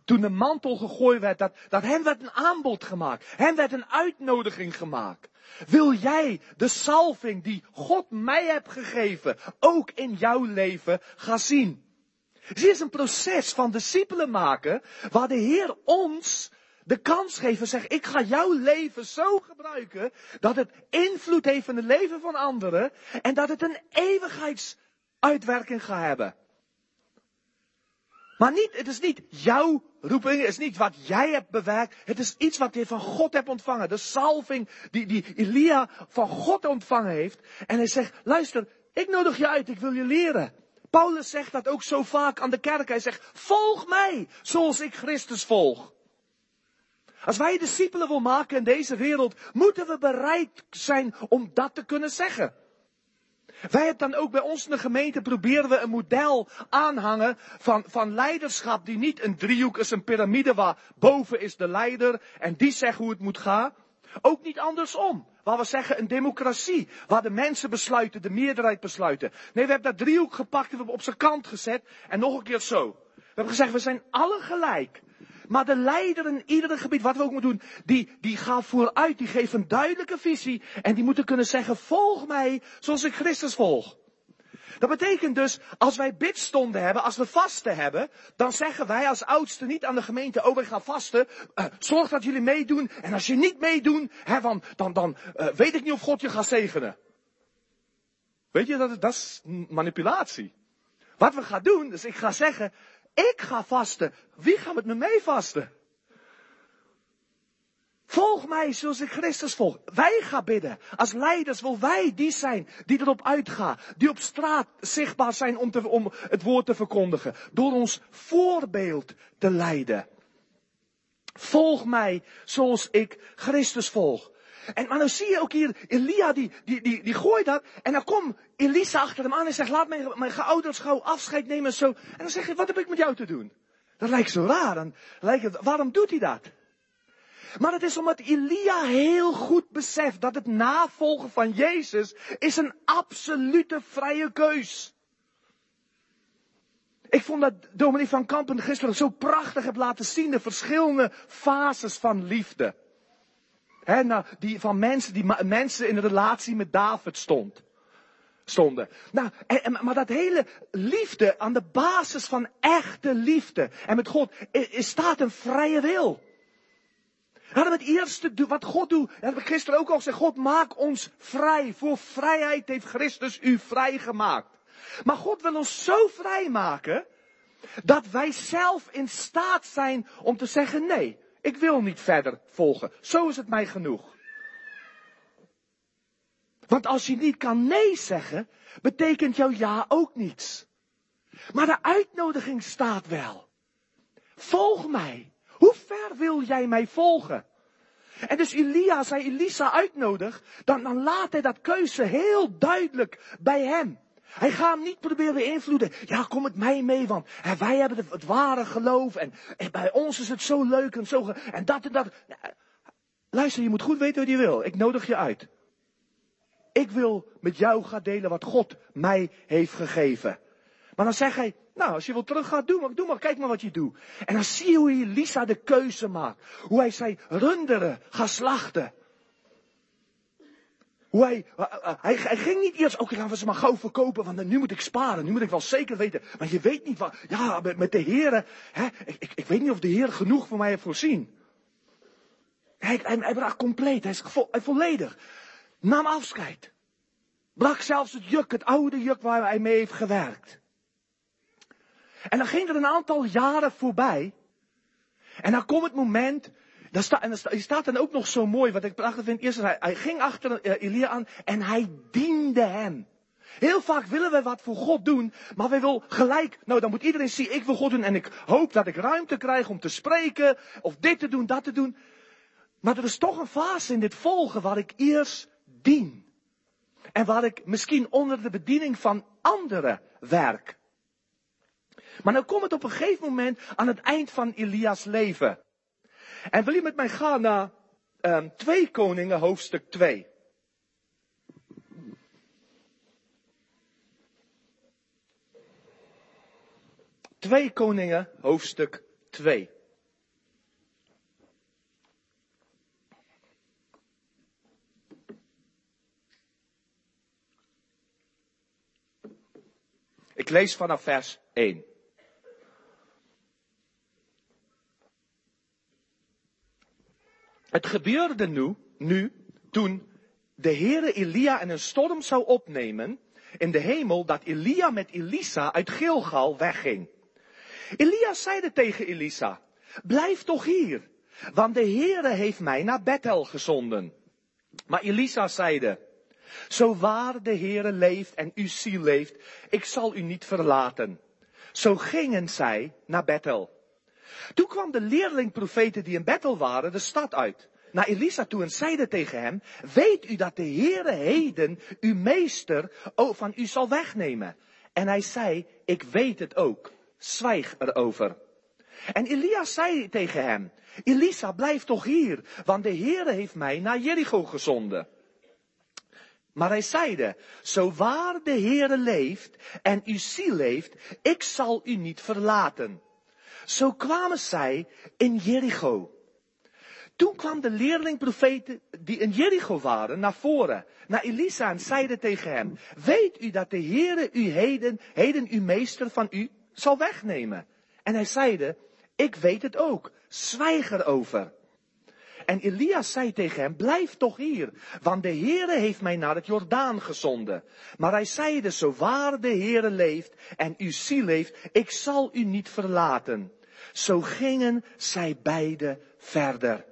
toen de mantel gegooid werd, dat, dat hem werd een aanbod gemaakt. Hem werd een uitnodiging gemaakt. Wil jij de salving die God mij hebt gegeven, ook in jouw leven gaan zien? Het is een proces van discipelen maken, waar de Heer ons de kans geven. Zeg, ik ga jouw leven zo gebruiken dat het invloed heeft in het leven van anderen en dat het een eeuwigheidsuitwerking gaat hebben. Maar niet, het is niet jouw roeping, het is niet wat jij hebt bewerkt, het is iets wat je van God hebt ontvangen. De salving die, die Elia van God ontvangen heeft. En hij zegt, luister, ik nodig je uit, ik wil je leren. Paulus zegt dat ook zo vaak aan de kerk. Hij zegt, volg mij, zoals ik Christus volg. Als wij discipelen wil maken in deze wereld, moeten we bereid zijn om dat te kunnen zeggen. Wij hebben dan ook bij ons in de gemeente proberen we een model aanhangen van, van leiderschap die niet een driehoek is, een piramide waar boven is de leider en die zegt hoe het moet gaan. Ook niet andersom. Waar we zeggen een democratie. Waar de mensen besluiten, de meerderheid besluiten. Nee, we hebben dat driehoek gepakt en we hebben op zijn kant gezet. En nog een keer zo. We hebben gezegd, we zijn alle gelijk. Maar de leider in ieder gebied, wat we ook moeten doen, die, die gaat vooruit, die geeft een duidelijke visie. En die moeten kunnen zeggen, volg mij zoals ik Christus volg. Dat betekent dus, als wij bidstonden hebben, als we vasten hebben, dan zeggen wij als oudste niet aan de gemeente, oh wij gaan vasten, uh, zorg dat jullie meedoen. En als je niet meedoen, hè, dan, dan, dan uh, weet ik niet of God je gaat zegenen. Weet je, dat, dat is manipulatie. Wat we gaan doen, dus ik ga zeggen, ik ga vasten. Wie gaat met me mee vasten? Volg mij zoals ik Christus volg. Wij gaan bidden. Als leiders wil wij die zijn die erop uitgaan. Die op straat zichtbaar zijn om, te, om het woord te verkondigen. Door ons voorbeeld te leiden. Volg mij zoals ik Christus volg. En, maar dan zie je ook hier, Elia die, die, die, die gooit dat. En dan komt Elisa achter hem aan en zegt, laat mijn, mijn geouderd gauw afscheid nemen en zo. En dan zeg je, wat heb ik met jou te doen? Dat lijkt zo raar. Dan lijkt het, waarom doet hij dat? Maar het is omdat Elia heel goed beseft dat het navolgen van Jezus is een absolute vrije keus. Ik vond dat Dominique van Kampen gisteren zo prachtig heb laten zien, de verschillende fases van liefde. He, nou, die van mensen, die mensen in relatie met David stond, stonden. Nou, en, maar dat hele liefde aan de basis van echte liefde en met God is, staat een vrije wil. We het eerste wat God doet, dat heb ik gisteren ook al gezegd, God maakt ons vrij. Voor vrijheid heeft Christus u vrijgemaakt. Maar God wil ons zo vrij maken, dat wij zelf in staat zijn om te zeggen nee. Ik wil niet verder volgen. Zo is het mij genoeg. Want als je niet kan nee zeggen, betekent jouw ja ook niets. Maar de uitnodiging staat wel. Volg mij. Hoe ver wil jij mij volgen? En dus Elia, hij Elisa uitnodigt, dan, dan laat hij dat keuze heel duidelijk bij hem. Hij gaat hem niet proberen te invloeden. Ja, kom met mij mee, want hè, wij hebben het, ware geloof. En, en, bij ons is het zo leuk en zo. En dat en dat. Luister, je moet goed weten wat je wil. Ik nodig je uit. Ik wil met jou gaan delen wat God mij heeft gegeven. Maar dan zegt hij, nou, als je wil teruggaan, doe maar, doe maar, kijk maar wat je doet. En dan zie je hoe Elisa de keuze maakt. Hoe hij zijn runderen gaat slachten. Hoe hij, eh, eh, hij, hij ging niet eerst, oké, laten we ze maar gauw verkopen, want nu moet ik sparen, nu moet ik wel zeker weten. Want je weet niet wat, ja, met, de heren, hè, ik, ik, ik weet niet of de Heer genoeg voor mij heeft voorzien. Hij, hij, bracht compleet, hij is vo, volledig. Nam afscheid. Brak zelfs het juk, het oude juk waar hij mee heeft gewerkt. En dan ging er een aantal jaren voorbij. En dan komt het moment daar sta, en er staat dan ook nog zo mooi, wat ik prachtig vind. Eerst, hij, hij ging achter uh, Elia aan en hij diende hem. Heel vaak willen we wat voor God doen, maar wij willen gelijk, nou dan moet iedereen zien, ik wil God doen en ik hoop dat ik ruimte krijg om te spreken, of dit te doen, dat te doen. Maar er is toch een fase in dit volgen waar ik eerst dien. En waar ik misschien onder de bediening van anderen werk. Maar dan komt het op een gegeven moment aan het eind van Elia's leven. En wil je met mij gaan naar um, 2 Koningen hoofdstuk 2. Twee Koningen hoofdstuk 2. Ik lees vanaf vers 1. Het gebeurde nu, nu toen de Heere Elia in een storm zou opnemen in de hemel, dat Elia met Elisa uit Gilgal wegging. Elia zeide tegen Elisa, blijf toch hier, want de Heere heeft mij naar Bethel gezonden. Maar Elisa zeide, zo waar de Heere leeft en uw ziel leeft, ik zal u niet verlaten. Zo gingen zij naar Bethel. Toen kwam de leerlingprofeten die in Bethel waren de stad uit, naar Elisa toe en zeiden tegen hem, weet u dat de Heere heden uw meester van u zal wegnemen? En hij zei, ik weet het ook, zwijg erover. En Elia zei tegen hem, Elisa, blijf toch hier, want de Heere heeft mij naar Jericho gezonden. Maar hij zeide, zo waar de Heere leeft en uw ziel leeft, ik zal u niet verlaten. Zo kwamen zij in Jericho. Toen kwam de leerlingprofeten die in Jericho waren naar voren, naar Elisa en zeiden tegen hem, weet u dat de Heere u heden, heden uw meester van u zal wegnemen? En hij zeide, ik weet het ook, zwijg erover. En Elia zei tegen hem, blijf toch hier, want de Heere heeft mij naar het Jordaan gezonden. Maar hij zeide, zo waar de Heere leeft en uw ziel leeft, ik zal u niet verlaten. Zo gingen zij beiden verder.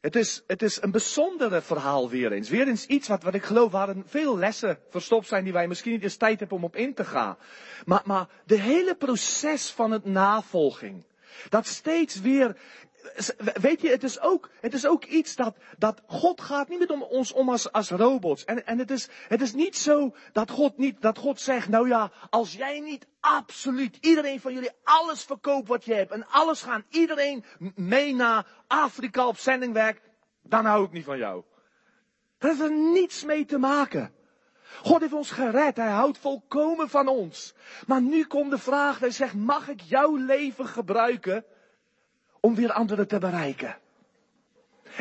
Het is, het is een bijzondere verhaal weer eens. Weer eens iets wat, wat ik geloof waarin veel lessen verstopt zijn die wij misschien niet eens tijd hebben om op in te gaan. Maar, maar de hele proces van het navolging. Dat steeds weer, weet je, het is ook, het is ook iets dat, dat God gaat niet met ons om als, als robots. En, en het, is, het is niet zo dat God niet, dat God zegt, nou ja, als jij niet absoluut iedereen van jullie alles verkoopt wat je hebt en alles gaan iedereen mee naar Afrika op zendingwerk, dan hou ik niet van jou. Dat heeft er niets mee te maken. God heeft ons gered. Hij houdt volkomen van ons. Maar nu komt de vraag. Hij zegt, mag ik jouw leven gebruiken om weer anderen te bereiken?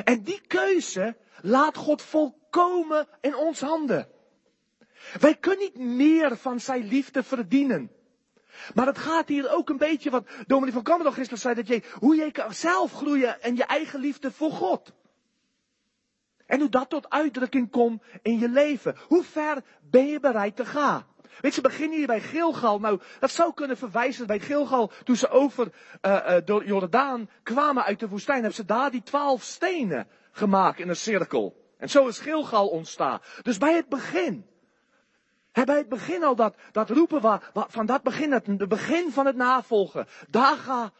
En die keuze laat God volkomen in ons handen. Wij kunnen niet meer van zijn liefde verdienen. Maar het gaat hier ook een beetje wat Dominee van Kammerdal gisteren zei, dat je, hoe je zelf groeien en je eigen liefde voor God. En hoe dat tot uitdrukking komt in je leven. Hoe ver ben je bereid te gaan? Weet je, beginnen hier bij Gilgal. Nou, dat zou kunnen verwijzen bij Gilgal. Toen ze over uh, uh, door Jordaan kwamen uit de woestijn, hebben ze daar die twaalf stenen gemaakt in een cirkel. En zo is Gilgal ontstaan. Dus bij het begin. Hè, bij het begin al dat, dat roepen waar, van dat begin, het de begin van het navolgen. Daar gaat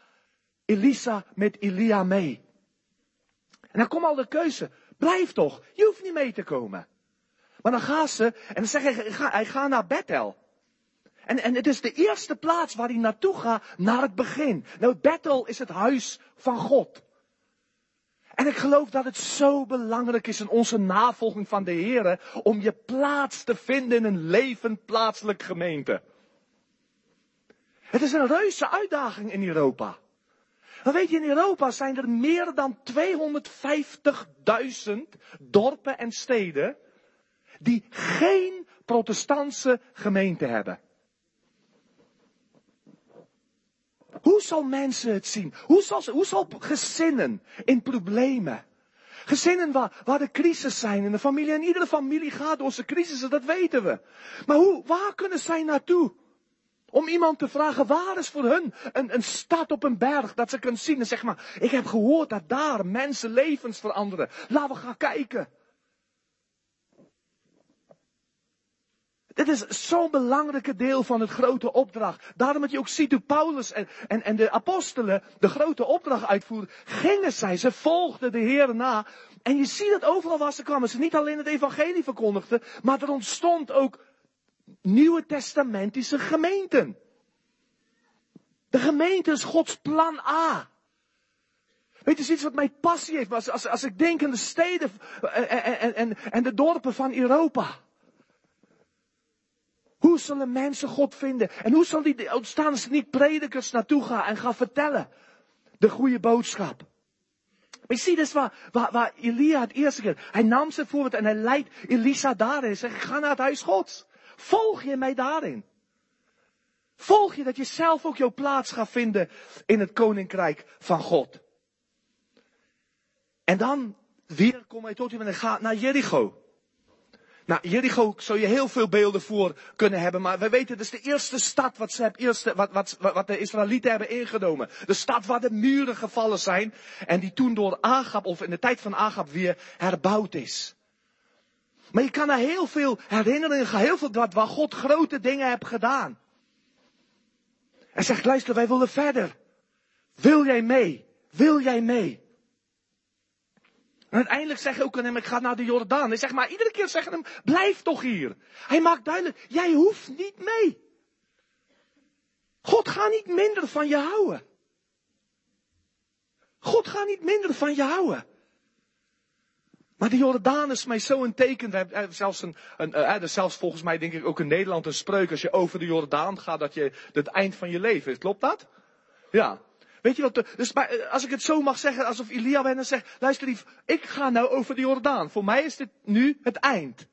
Elisa met Elia mee. En dan komt al de keuze. Blijf toch, je hoeft niet mee te komen. Maar dan gaat ze en dan zegt hij, hij gaat naar Bethel. En, en het is de eerste plaats waar hij naartoe gaat, naar het begin. Nou, Bethel is het huis van God. En ik geloof dat het zo belangrijk is in onze navolging van de Heer om je plaats te vinden in een levend plaatselijk gemeente. Het is een reuze uitdaging in Europa. Maar weet je, in Europa zijn er meer dan 250.000 dorpen en steden die geen protestantse gemeente hebben. Hoe zal mensen het zien? Hoe zal, hoe zal gezinnen in problemen? Gezinnen waar, waar de crisis zijn in de familie. En iedere familie gaat door zijn crisissen, dat weten we. Maar hoe, waar kunnen zij naartoe? Om iemand te vragen, waar is voor hun een, een stad op een berg dat ze kunnen zien en zeg maar, ik heb gehoord dat daar mensen levens veranderen. Laten we gaan kijken. Dit is zo'n belangrijke deel van het grote opdracht. Daarom dat je ook ziet hoe Paulus en, en, en de apostelen de grote opdracht uitvoeren. Gingen zij, ze volgden de Heer na. En je ziet dat overal waar ze kwamen, ze niet alleen het evangelie verkondigden, maar er ontstond ook Nieuwe Testamentische gemeenten. De gemeente is Gods plan A. Weet je, is iets wat mij passie heeft. Als, als, als ik denk aan de steden en, en, en, en de dorpen van Europa. Hoe zullen mensen God vinden? En hoe zal die ontstaan niet predikers naartoe gaan en gaan vertellen? De goede boodschap. Maar je ziet dus waar, waar, Elia het eerste keer, hij nam ze voorbeeld en hij leidt Elisa daarin. Hij zegt, ga naar het huis Gods. Volg je mij daarin? Volg je dat je zelf ook jouw plaats gaat vinden in het koninkrijk van God. En dan weer kom je tot je en gaat naar Jericho. Nou, Jericho zou je heel veel beelden voor kunnen hebben, maar we weten, het is de eerste stad wat, ze hebben, eerste, wat, wat, wat de Israëlieten hebben ingenomen. De stad waar de muren gevallen zijn en die toen door Agab, of in de tijd van Agab weer herbouwd is. Maar je kan er heel veel herinneringen, heel veel wat, waar God grote dingen heeft gedaan. En zegt, luister, wij willen verder. Wil jij mee? Wil jij mee? En uiteindelijk zeg je ook aan hem, ik ga naar de Jordaan. Hij zegt maar iedere keer zeggen hem, blijf toch hier. Hij maakt duidelijk, jij hoeft niet mee. God gaat niet minder van je houden. God gaat niet minder van je houden. Maar de Jordaan is mij zo een teken. We hebben zelfs, een, een, uh, zelfs volgens mij denk ik ook in Nederland een spreuk. Als je over de Jordaan gaat, dat je het eind van je leven is. Klopt dat? Ja. Weet je wat, dus eh, als ik het zo mag zeggen, alsof Elia bijna zegt, luister lief, ik ga nou over de Jordaan. Voor mij is dit nu het eind. Het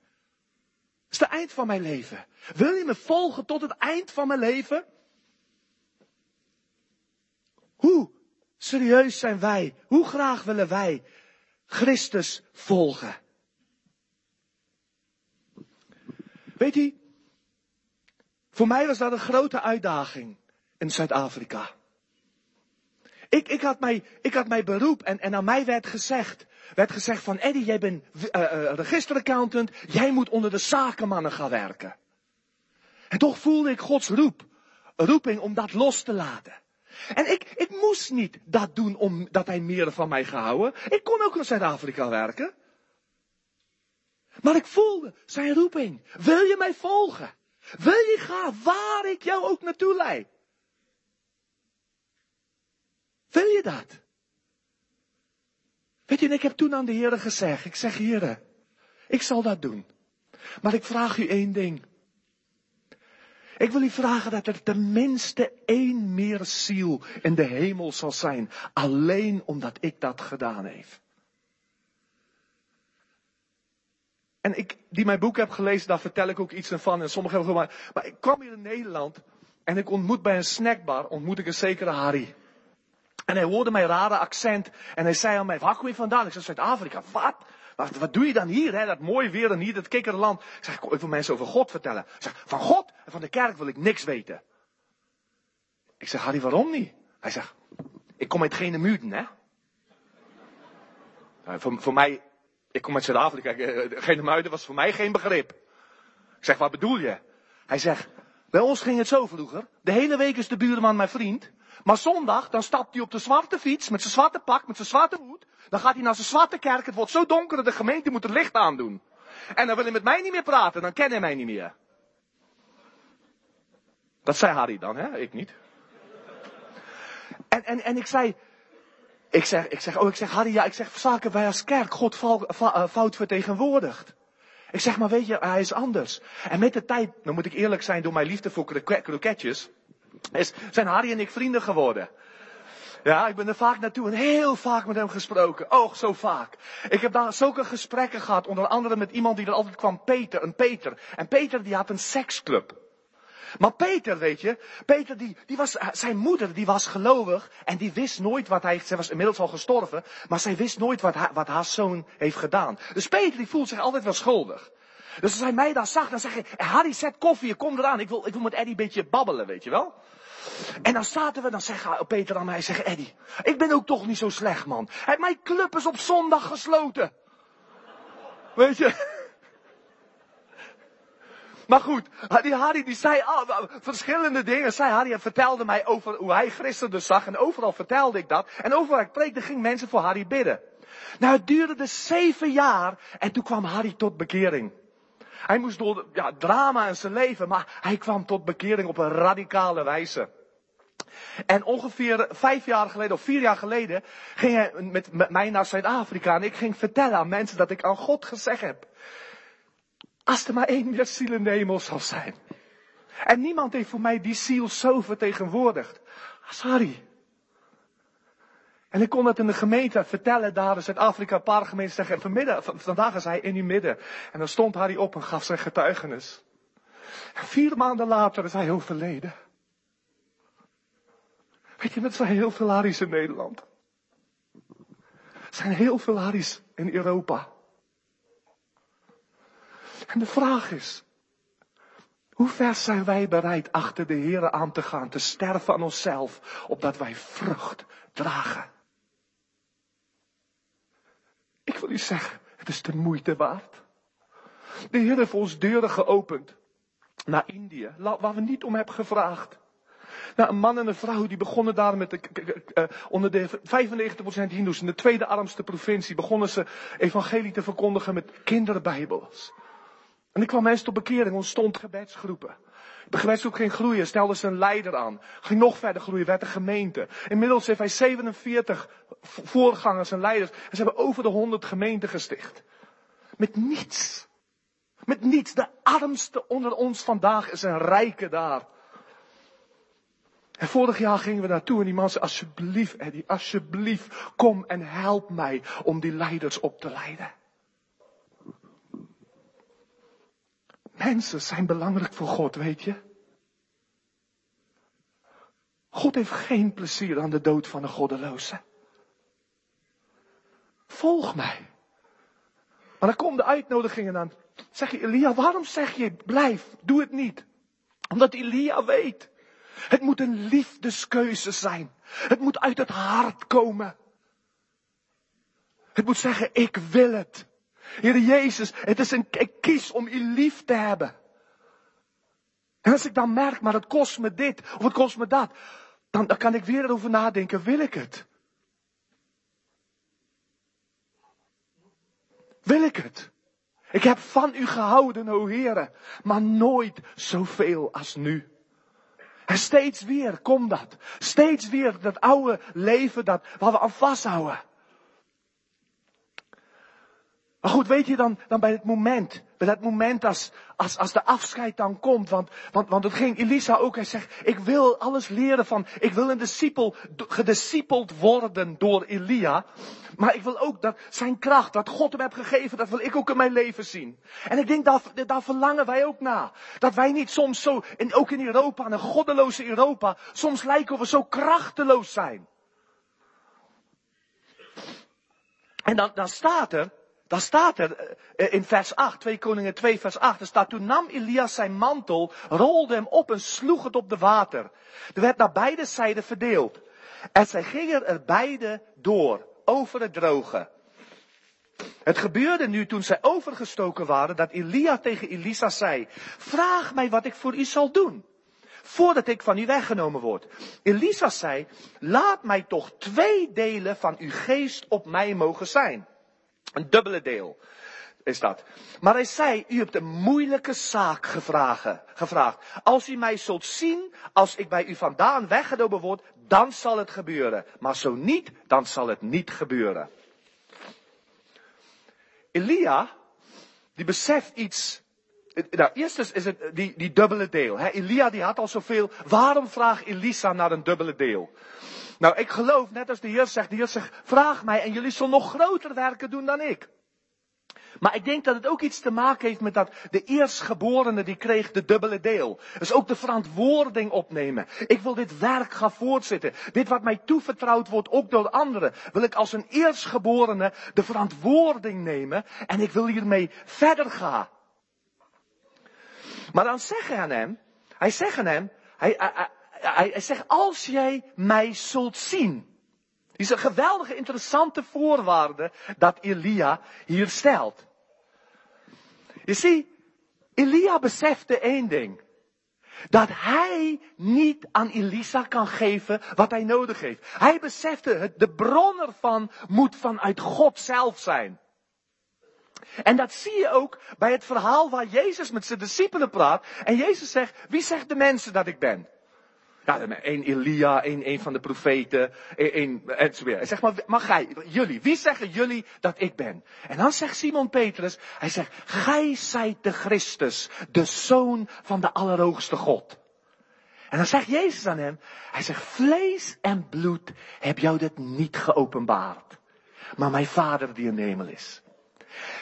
is het eind van mijn leven. Wil je me volgen tot het eind van mijn leven? Hoe serieus zijn wij? Hoe graag willen wij Christus volgen? Weet u, voor mij was dat een grote uitdaging in Zuid-Afrika. Ik, ik, had mij, ik had mij beroep en, en aan mij werd gezegd, werd gezegd van Eddie, jij bent uh, uh, registeraccountant, jij moet onder de zakenmannen gaan werken. En toch voelde ik Gods roep, roeping om dat los te laten. En ik, ik moest niet dat doen omdat hij meer van mij gehouden. Ik kon ook in Zuid-Afrika werken. Maar ik voelde zijn roeping. Wil je mij volgen? Wil je gaan waar ik jou ook naartoe leid? Wil je dat? Weet je, ik heb toen aan de Heer gezegd, ik zeg Heer, ik zal dat doen. Maar ik vraag u één ding. Ik wil u vragen dat er tenminste één meer ziel in de hemel zal zijn. Alleen omdat ik dat gedaan heb. En ik, die mijn boek heb gelezen, daar vertel ik ook iets van. En sommigen hebben maar, maar ik kwam hier in Nederland en ik ontmoet bij een snackbar, ontmoet ik een zekere Harry. En hij hoorde mijn rare accent en hij zei aan mij, waar kom je vandaan? Ik zei, Zuid-Afrika. Wat? Wat? Wat doe je dan hier, hè? Dat mooie weer en hier, dat kikkerland. Ik zeg, ik wil mensen over God vertellen. Ik zeg, van God en van de kerk wil ik niks weten. Ik zeg, Harry, waarom niet? Hij zegt, ik kom uit geen muiden, hè? Voor, voor mij, ik kom uit Zuid-Afrika. Eh, geen muiden was voor mij geen begrip. Ik zeg, wat bedoel je? Hij zegt, bij ons ging het zo vroeger. De hele week is de buurman mijn vriend. Maar zondag, dan stapt hij op de zwarte fiets, met zijn zwarte pak, met zijn zwarte hoed. Dan gaat hij naar zijn zwarte kerk. Het wordt zo donker dat de gemeente moet het licht aandoen. En dan wil hij met mij niet meer praten, dan ken hij mij niet meer. Dat zei Harry dan, hè? Ik niet. En, en, en ik zei, ik zeg, ik zeg, oh, ik zeg, Harry, ja, ik zeg, zaken wij als kerk God eh, fout vertegenwoordigd. Ik zeg, maar weet je, hij is anders. En met de tijd, dan moet ik eerlijk zijn, door mijn liefde voor kroketjes, is, zijn Harry en ik vrienden geworden. Ja, ik ben er vaak naartoe en heel vaak met hem gesproken. Oh, zo vaak. Ik heb daar zulke gesprekken gehad, onder andere met iemand die er altijd kwam, Peter, een Peter. En Peter die had een seksclub. Maar Peter, weet je, Peter die, die was, zijn moeder die was gelovig en die wist nooit wat hij, zij was inmiddels al gestorven, maar zij wist nooit wat, haar, wat haar zoon heeft gedaan. Dus Peter die voelt zich altijd wel schuldig. Dus als hij mij daar zag, dan zeg je, Harry, zet koffie, kom eraan. Ik wil, ik wil met Eddie een beetje babbelen, weet je wel. En dan zaten we, dan zegt Peter aan mij, zegt Eddie, ik ben ook toch niet zo slecht, man. Mijn club is op zondag gesloten. Weet je? <laughs> Maar goed, die Harry die zei oh, verschillende dingen. Zei Harry vertelde mij over hoe hij Christen zag. En overal vertelde ik dat. En overal ik preekte, ging mensen voor Harry bidden. Nou, het duurde dus zeven jaar. En toen kwam Harry tot bekering. Hij moest door ja, drama in zijn leven, maar hij kwam tot bekering op een radicale wijze. En ongeveer vijf jaar geleden of vier jaar geleden ging hij met, mij naar Zuid-Afrika en ik ging vertellen aan mensen dat ik aan God gezegd heb. Als er maar één meer ziel in zal zijn. En niemand heeft voor mij die ziel zo vertegenwoordigd als Harry. En ik kon dat in de gemeente vertellen, daar in Zuid-Afrika, een paar gemeenten zeggen, vandaag is hij in uw midden. En dan stond Harry op en gaf zijn getuigenis. En vier maanden later is hij overleden. Weet je, er zijn heel veel Harry's in Nederland. Er zijn heel veel Harry's in Europa. En de vraag is, hoe ver zijn wij bereid achter de Here aan te gaan, te sterven aan onszelf, opdat wij vrucht dragen? Ik wil u zeggen, het is de moeite waard. De Heer heeft ons deuren geopend naar Indië, waar we niet om hebben gevraagd. Nou, een man en een vrouw die begonnen daar met de, uh, onder de 95% Hindoes in de tweede armste provincie begonnen ze evangelie te verkondigen met kinderbijbels. En ik kwam mensen tot bekering, ontstond gebedsgroepen. De gebedsgroep ging groeien, stelde ze een leider aan. Ging nog verder groeien, werd een gemeente. Inmiddels heeft hij 47 voorgangers en leiders. En ze hebben over de 100 gemeenten gesticht. Met niets. Met niets. De armste onder ons vandaag is een rijke daar. En vorig jaar gingen we naartoe en die man zei, alsjeblieft Eddie, alsjeblieft, kom en help mij om die leiders op te leiden. Mensen zijn belangrijk voor God, weet je. God heeft geen plezier aan de dood van een goddeloze. Volg mij. Maar dan komen de uitnodigingen aan. Zeg je, Elia, waarom zeg je, blijf, doe het niet? Omdat Elia weet. Het moet een liefdeskeuze zijn. Het moet uit het hart komen. Het moet zeggen, ik wil het. Heer Jezus, het is een, ik kies om u lief te hebben. En als ik dan merk, maar het kost me dit, of het kost me dat, dan, kan ik weer erover nadenken, wil ik het? Wil ik het? Ik heb van u gehouden, o Heere, maar nooit zoveel als nu. En steeds weer komt dat. Steeds weer dat oude leven dat, waar we aan vasthouden. Maar goed, weet je dan, dan bij het moment, bij dat moment als, als, als de afscheid dan komt, want, want, want het ging Elisa ook, hij zegt, ik wil alles leren van, ik wil een discipel, gediscipeld worden door Elia, maar ik wil ook dat zijn kracht, dat God hem heeft gegeven, dat wil ik ook in mijn leven zien. En ik denk, daar, daar verlangen wij ook naar. Dat wij niet soms zo, en ook in Europa, in een goddeloze Europa, soms lijken we zo krachteloos zijn. En dan, dan staat er, dan staat er eh, in vers 8, 2 Koningen 2 vers 8, er staat, toen nam Elias zijn mantel, rolde hem op en sloeg het op de water. Er werd naar beide zijden verdeeld. En zij gingen er beide door, over het droge. Het gebeurde nu toen zij overgestoken waren, dat Elia tegen Elisa zei, vraag mij wat ik voor u zal doen, voordat ik van u weggenomen word. Elisa zei, laat mij toch twee delen van uw geest op mij mogen zijn. Een dubbele deel is dat. Maar hij zei, u hebt een moeilijke zaak gevraagd. Als u mij zult zien, als ik bij u vandaan weggenomen word, dan zal het gebeuren. Maar zo niet, dan zal het niet gebeuren. Elia, die beseft iets. Nou, eerst is het die, die dubbele deel. Elia die had al zoveel. Waarom vraagt Elisa naar een dubbele deel? Nou, ik geloof, net als de Heer zegt, de Heer zegt, vraag mij en jullie zullen nog groter werken doen dan ik. Maar ik denk dat het ook iets te maken heeft met dat de eerstgeborene die kreeg de dubbele deel. Dus ook de verantwoording opnemen. Ik wil dit werk gaan voortzetten. Dit wat mij toevertrouwd wordt, ook door anderen. Wil ik als een eerstgeborene de verantwoording nemen en ik wil hiermee verder gaan. Maar dan zeggen aan hem, hij zegt aan hem, hij, hij, zegt, als jij mij zult zien. Is een geweldige interessante voorwaarde dat Elia hier stelt. Je ziet, Elia besefte één ding. Dat hij niet aan Elisa kan geven wat hij nodig heeft. Hij besefte, het, de bron ervan moet vanuit God zelf zijn. En dat zie je ook bij het verhaal waar Jezus met zijn discipelen praat. En Jezus zegt, wie zegt de mensen dat ik ben? Ja, één Elia, één, een van de profeten, één, enzovoort. Hij zegt, maar, maar gij, jullie, wie zeggen jullie dat ik ben? En dan zegt Simon Petrus, hij zegt, gij zijt de Christus, de Zoon van de Allerhoogste God. En dan zegt Jezus aan hem, hij zegt, vlees en bloed heb jou dit niet geopenbaard. Maar mijn Vader die in hemel is.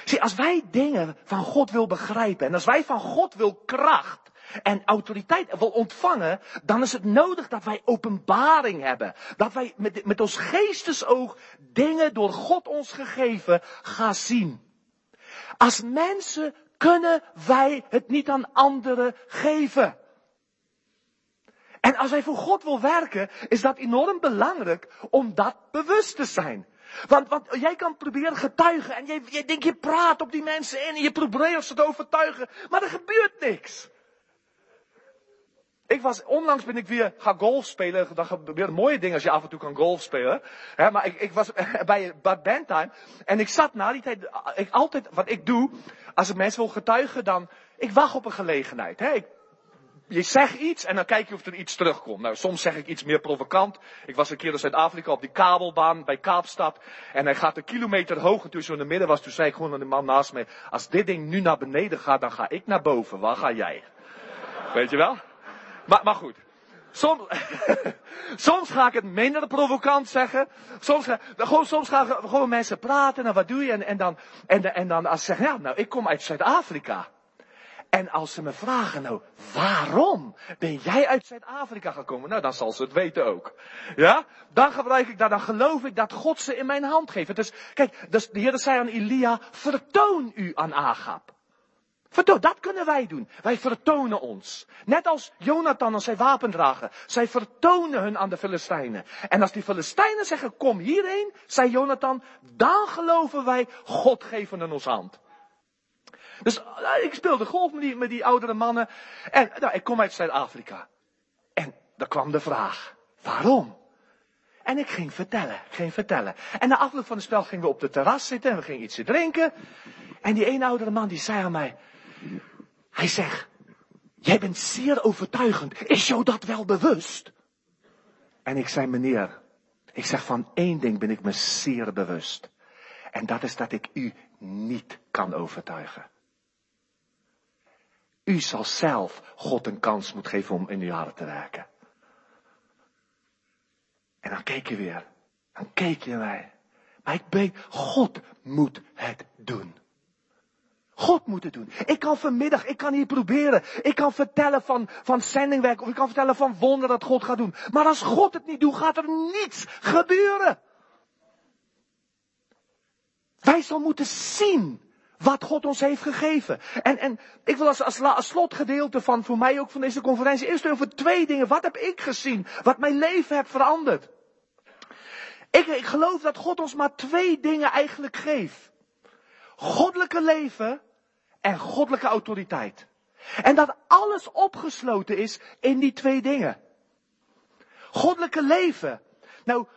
Zie, als wij dingen van God wil begrijpen en als wij van God wil kracht, en autoriteit wil ontvangen, dan is het nodig dat wij openbaring hebben. Dat wij met, met ons geestesoog dingen door God ons gegeven gaan zien. Als mensen kunnen wij het niet aan anderen geven. En als wij voor God wil werken, is dat enorm belangrijk om dat bewust te zijn. Want, want jij kan proberen getuigen en jij, denkt, je praat op die mensen in en je probeert ze te overtuigen, maar er gebeurt niks. Ik was, onlangs ben ik weer gaan golf spelen. Dat gebeurt mooie dingen als je af en toe kan golf spelen. Maar ik, ik was <laughs> bij Bad Bandtime. En ik zat na die tijd, ik altijd, wat ik doe, als ik mensen wil getuigen, dan, ik wacht op een gelegenheid. Je zegt iets en dan kijk je of er iets terugkomt. Nou, soms zeg ik iets meer provocant. Ik was een keer in Zuid-Afrika op die kabelbaan bij Kaapstad. En hij gaat een kilometer hoog. En toen zo in de midden was, toen zei ik gewoon aan de man naast mij. Als dit ding nu naar beneden gaat, dan ga ik naar boven. Waar ga jij? Weet je wel? Maar, maar goed. Soms, <laughs> soms ga ik het minder provocant zeggen. Soms, gewoon, soms gaan gewoon mensen praten en wat doe je? En, en, dan, en, en dan als ze zeggen, ja, nou, ik kom uit Zuid-Afrika. En als ze me vragen, nou, waarom ben jij uit Zuid-Afrika gekomen? Nou, dan zal ze het weten ook. Ja? Dan gebruik ik dat, dan geloof ik dat God ze in mijn hand geeft. Dus, kijk, dus de Heer zei aan Elia, vertoon u aan Agab. Dat kunnen wij doen. Wij vertonen ons. Net als Jonathan als zij wapendragen. Zij vertonen hun aan de Filistijnen. En als die Filistijnen zeggen, kom hierheen, zei Jonathan, dan geloven wij, God geeft in ons hand. Dus uh, ik speelde golf met die, met die oudere mannen. En nou, ik kom uit Zuid-Afrika. En dan kwam de vraag, waarom? En ik ging vertellen, ging vertellen. En na afloop van het spel gingen we op de terras zitten en we gingen ietsje drinken. En die ene oudere man die zei aan mij, hij zegt, jij bent zeer overtuigend. Is jou dat wel bewust? En ik zei, meneer, ik zeg van één ding ben ik me zeer bewust. En dat is dat ik u niet kan overtuigen. U zal zelf God een kans moeten geven om in uw hart te werken. En dan keek je weer. Dan keek je mij. Maar ik weet, God moet het doen. God moet het doen. Ik kan vanmiddag, ik kan hier proberen. Ik kan vertellen van, van zendingwerk. Of ik kan vertellen van wonder dat God gaat doen. Maar als God het niet doet, gaat er niets gebeuren. Wij zullen moeten zien wat God ons heeft gegeven. En, en ik wil als, als, als slotgedeelte van, voor mij ook van deze conferentie, eerst over twee dingen. Wat heb ik gezien? Wat mijn leven heeft veranderd? Ik, ik geloof dat God ons maar twee dingen eigenlijk geeft. Goddelijke leven en goddelijke autoriteit. En dat alles opgesloten is in die twee dingen. Goddelijke leven. Nou,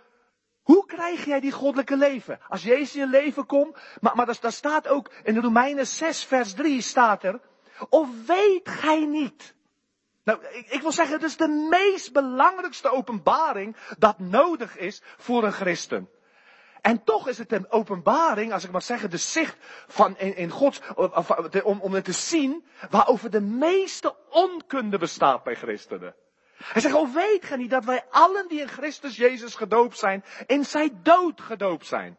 hoe krijg jij die goddelijke leven? Als Jezus in je leven komt, maar, maar daar, staat ook in de Romeinen 6 vers 3 staat er, of weet gij niet? Nou, ik, ik wil zeggen, het is de meest belangrijkste openbaring dat nodig is voor een christen. En toch is het een openbaring, als ik maar zeggen, de zicht van in, in Gods, om, om het te zien, waarover de meeste onkunde bestaat bij christenen. Hij zegt, oh weet gij niet dat wij allen die in Christus Jezus gedoopt zijn, in zijn dood gedoopt zijn.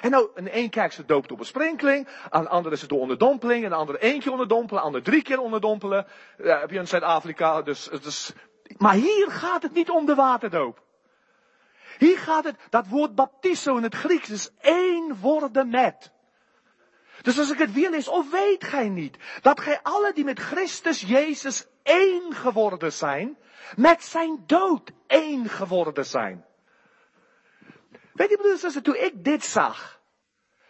En nou, in één is het doopt op een sprenkeling, aan de andere is het door onderdompeling, en de andere één keer onderdompelen, de andere drie keer onderdompelen. Heb je in Zuid-Afrika, dus is... Maar hier gaat het niet om de waterdoop. Hier gaat het, dat woord baptizo in het Grieks is één worden met. Dus als ik het weer lees, of weet gij niet, dat gij alle die met Christus Jezus één geworden zijn, met zijn dood één geworden zijn. Weet je, broeders en toen ik dit zag,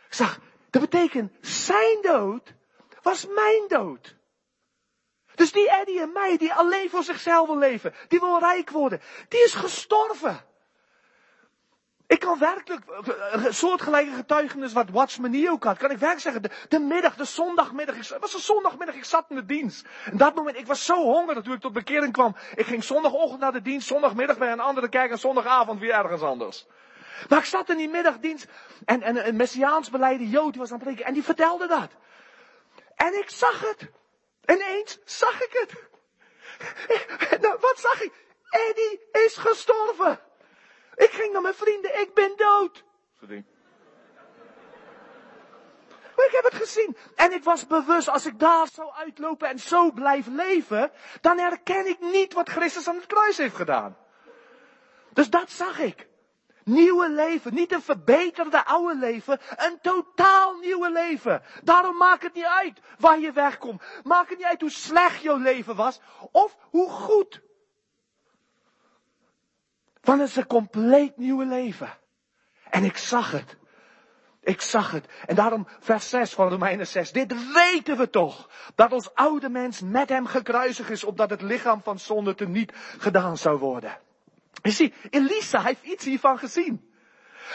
zag, dat betekent, zijn dood was mijn dood. Dus die Eddie en mij, die alleen voor zichzelf wil leven, die wil rijk worden, die is gestorven. Ik kan werkelijk, een soortgelijke getuigenis wat Watchman ook had, kan ik werkelijk zeggen, de, middag, de zondagmiddag, het was een zondagmiddag, ik zat in de dienst. En dat moment, ik was zo hongerig toen ik tot bekering kwam. Ik ging zondagochtend naar de dienst, zondagmiddag bij een andere kerk en zondagavond weer ergens anders. Maar ik zat in die middagdienst en, en een Messiaans beleide Jood was aan het preken en die vertelde dat. En ik zag het. Ineens zag ik het. Nou, wat zag ik? Eddie is gestorven. Ik ging naar mijn vrienden, ik ben dood. Weet ik heb het gezien. En ik was bewust, als ik daar zou uitlopen en zo blijf leven, dan herken ik niet wat Christus aan het kruis heeft gedaan. Dus dat zag ik. Nieuwe leven, niet een verbeterde oude leven, een totaal nieuwe leven. Daarom maakt het niet uit waar je wegkomt. Maakt het niet uit hoe slecht jouw leven was of hoe goed. Het is een compleet nieuwe leven. En ik zag het. Ik zag het. En daarom vers 6 van Romeinen 6. Dit weten we toch. Dat ons oude mens met hem gekruisigd is, opdat het lichaam van zonde te niet gedaan zou worden. Je ziet, Elisa heeft iets hiervan gezien.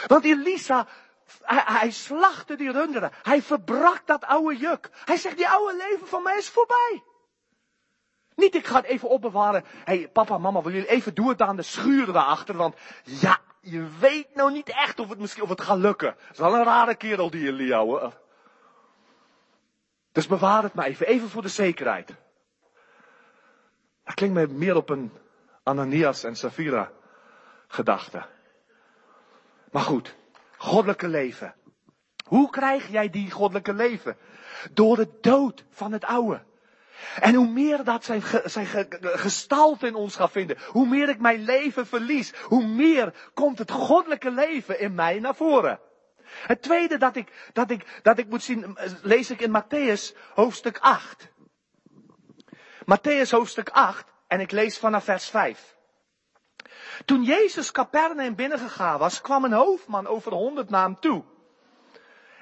Want Elisa, hij, hij slachtte die runderen. Hij verbrak dat oude juk. Hij zegt, die oude leven van mij is voorbij. Niet, ik ga het even opbewaren. Hey, papa, mama, wil jullie even doen het aan de schuur daarachter? Want ja, je weet nou niet echt of het misschien of het gaat lukken. Het is wel een rare kerel die Elia, hoor. Dus bewaar het maar even, even voor de zekerheid. Dat klinkt me meer op een Ananias en Safira gedachte. Maar goed, goddelijke leven. Hoe krijg jij die goddelijke leven? Door de dood van het oude. En hoe meer dat zijn, zijn gestalte in ons gaat vinden, hoe meer ik mijn leven verlies, hoe meer komt het goddelijke leven in mij naar voren. Het tweede dat ik, dat ik, dat ik moet zien, lees ik in Matthäus hoofdstuk 8. Matthäus hoofdstuk 8 en ik lees vanaf vers 5. Toen Jezus Capernaum binnengegaan was, kwam een hoofdman over de honderd hem toe.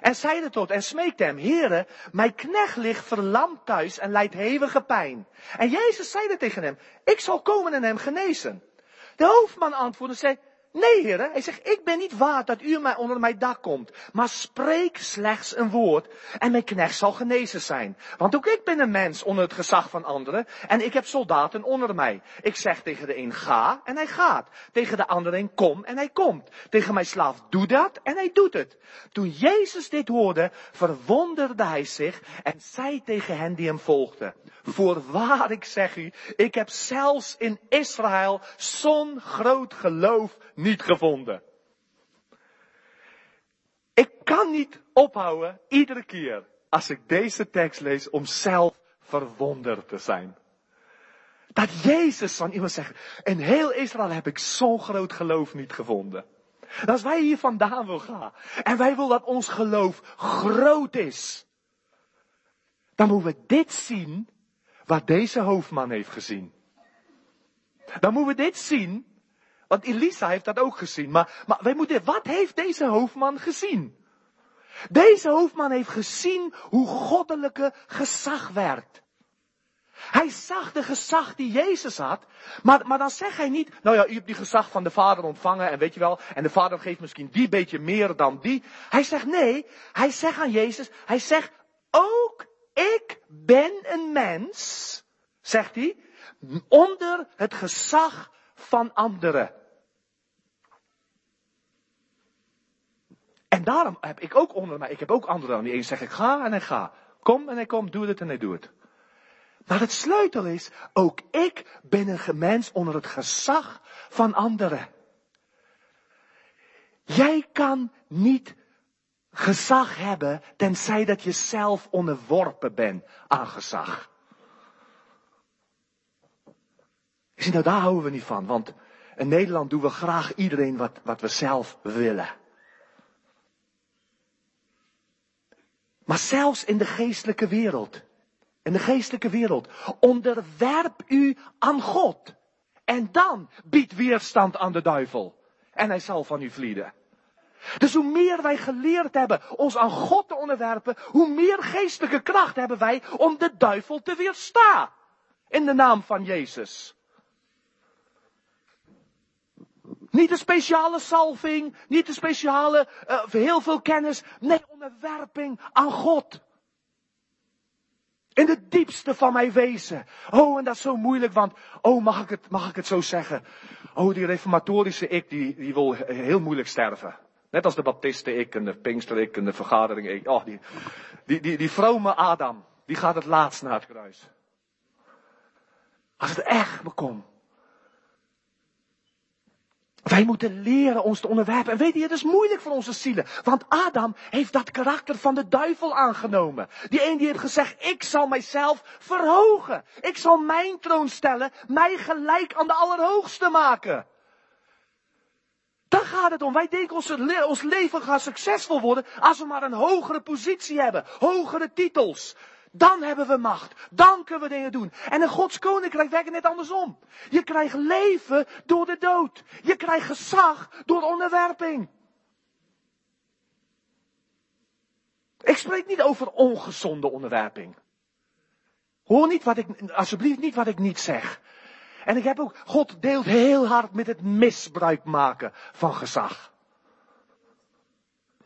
En zeide tot en smeekte hem, Heere, mijn knecht ligt verlamd thuis en lijdt hevige pijn. En Jezus zeide tegen hem, ik zal komen en hem genezen. De hoofdman antwoordde en zei, Nee, heren. Hij zegt, ik ben niet waard dat u mij onder mijn dak komt. Maar spreek slechts een woord en mijn knecht zal genezen zijn. Want ook ik ben een mens onder het gezag van anderen en ik heb soldaten onder mij. Ik zeg tegen de een ga en hij gaat. Tegen de ander een kom en hij komt. Tegen mijn slaaf doe dat en hij doet het. Toen Jezus dit hoorde, verwonderde hij zich en zei tegen hen die hem volgden. Voorwaar, ik zeg u, ik heb zelfs in Israël zo'n groot geloof gevonden. Ik kan niet ophouden, iedere keer, als ik deze tekst lees, om zelf verwonderd te zijn. Dat Jezus van iemand zegt, in heel Israël heb ik zo'n groot geloof niet gevonden. En als wij hier vandaan wil gaan, en wij willen dat ons geloof groot is, dan moeten we dit zien wat deze hoofdman heeft gezien. Dan moeten we dit zien, want Elisa heeft dat ook gezien. Maar, maar wij moeten, wat heeft deze hoofdman gezien? Deze hoofdman heeft gezien hoe goddelijke gezag werkt. Hij zag de gezag die Jezus had, maar, maar dan zegt hij niet, nou ja, u hebt die gezag van de Vader ontvangen en weet je wel, en de Vader geeft misschien die beetje meer dan die. Hij zegt nee, hij zegt aan Jezus, hij zegt, ook ik ben een mens, zegt hij, onder het gezag van anderen. En daarom heb ik ook onder mij, ik heb ook anderen die een zegt ik ga en hij ga. Kom en hij komt, doe het en hij doet het. Maar het sleutel is, ook ik ben een mens onder het gezag van anderen. Jij kan niet gezag hebben, tenzij dat je zelf onderworpen bent aan gezag. Je ziet, nou daar houden we niet van, want in Nederland doen we graag iedereen wat, wat we zelf willen. Maar zelfs in de geestelijke wereld, in de geestelijke wereld, onderwerp u aan God. En dan biedt weerstand aan de duivel. En hij zal van u vlieden. Dus hoe meer wij geleerd hebben ons aan God te onderwerpen, hoe meer geestelijke kracht hebben wij om de duivel te weerstaan. In de naam van Jezus. Niet een speciale salving, niet een speciale, uh, heel veel kennis. Nee, onderwerping aan God. In de diepste van mijn wezen. Oh, en dat is zo moeilijk, want, oh, mag ik het, mag ik het zo zeggen? Oh, die reformatorische ik, die, die wil heel moeilijk sterven. Net als de baptisten ik en de pinkster ik en de vergadering ik. Oh, die, die, die, die vrome Adam, die gaat het laatst naar het kruis. Als het echt bekomt. Wij moeten leren ons te onderwerpen. En weet je, het is moeilijk voor onze zielen. Want Adam heeft dat karakter van de duivel aangenomen. Die een die heeft gezegd, ik zal mijzelf verhogen. Ik zal mijn troon stellen, mij gelijk aan de Allerhoogste maken. Daar gaat het om. Wij denken ons, ons leven gaat succesvol worden als we maar een hogere positie hebben. Hogere titels. Dan hebben we macht. Dan kunnen we dingen doen. En in Gods koninkrijk werkt het net andersom. Je krijgt leven door de dood. Je krijgt gezag door onderwerping. Ik spreek niet over ongezonde onderwerping. Hoor niet wat ik, alsjeblieft niet wat ik niet zeg. En ik heb ook, God deelt heel hard met het misbruik maken van gezag.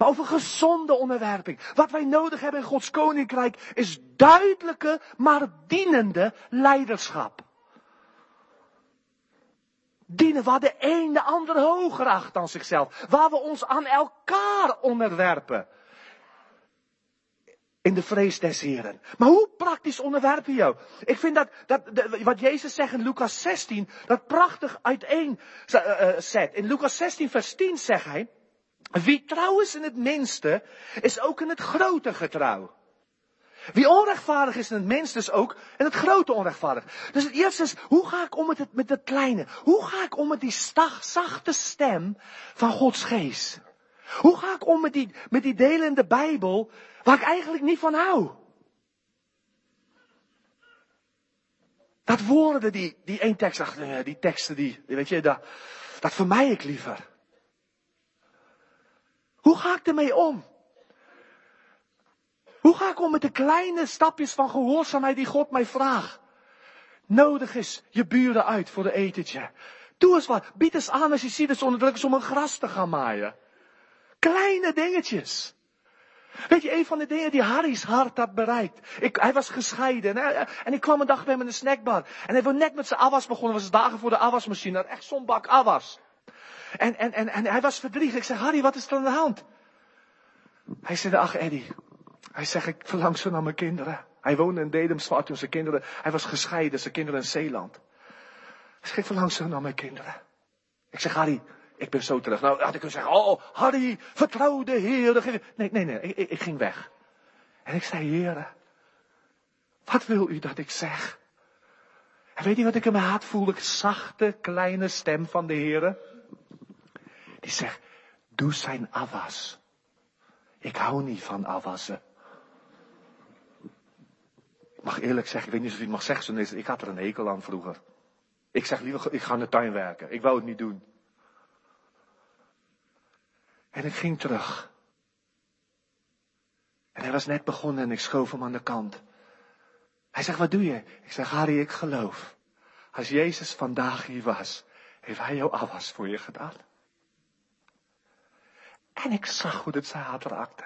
Maar over gezonde onderwerping. Wat wij nodig hebben in Gods koninkrijk is duidelijke, maar dienende leiderschap. Dienen waar de een de ander hoger acht dan zichzelf. Waar we ons aan elkaar onderwerpen. In de vrees des Heren. Maar hoe praktisch onderwerpen jou? Ik vind dat, dat, wat Jezus zegt in Lucas 16, dat prachtig uiteen uh, zet. In Lucas 16 vers 10 zegt hij, wie trouw is in het minste, is ook in het grote getrouw. Wie onrechtvaardig is in het minste, is ook in het grote onrechtvaardig. Dus het eerste is, hoe ga ik om met het, met het kleine? Hoe ga ik om met die stag, zachte stem van Gods geest? Hoe ga ik om met die, met die delen in de Bijbel waar ik eigenlijk niet van hou? Dat woorden, die, die één tekst, ach, die teksten, die, weet je, dat, dat vermij ik liever. Hoe ga ik ermee om? Hoe ga ik om met de kleine stapjes van gehoorzaamheid die God mij vraagt? Nodig is je buren uit voor de etentje. Doe eens wat. Bied eens aan als je ziet dat ze onderdrukken om een gras te gaan maaien. Kleine dingetjes. Weet je, een van de dingen die Harry's hart had bereikt. Ik, hij was gescheiden. En, en ik kwam een dag bij hem in de snackbar. En hij was net met zijn afwas begonnen. was dagen voor de had echt zo'n bak afwas. En, en, en, en hij was verdrietig. Ik zeg, Harry, wat is er aan de hand? Hij zei, ach Eddie. Hij zegt, ik verlang zo naar mijn kinderen. Hij woonde in Dedemsvaart zijn kinderen, hij was gescheiden, zijn kinderen in Zeeland. Hij zegt, ik verlang zo naar mijn kinderen. Ik zeg, Harry, ik ben zo terug. Nou, had ik kunnen zeggen, oh, Harry, vertrouw de Heer. Nee, nee, nee, ik, ging weg. En ik zei, Heer, wat wil u dat ik zeg? En weet je wat ik in mijn hart voelde? Zachte, kleine stem van de Heer. Die zegt, doe zijn afwas. Ik hou niet van afwassen. Ik mag eerlijk zeggen, ik weet niet of je het mag zeggen, ik had er een hekel aan vroeger. Ik zeg liever, ik ga in de tuin werken. Ik wou het niet doen. En ik ging terug. En hij was net begonnen en ik schoof hem aan de kant. Hij zegt, wat doe je? Ik zeg, Harry, ik geloof. Als Jezus vandaag hier was, heeft hij jouw afwas voor je gedaan. En ik zag hoe het zijn hart raakte.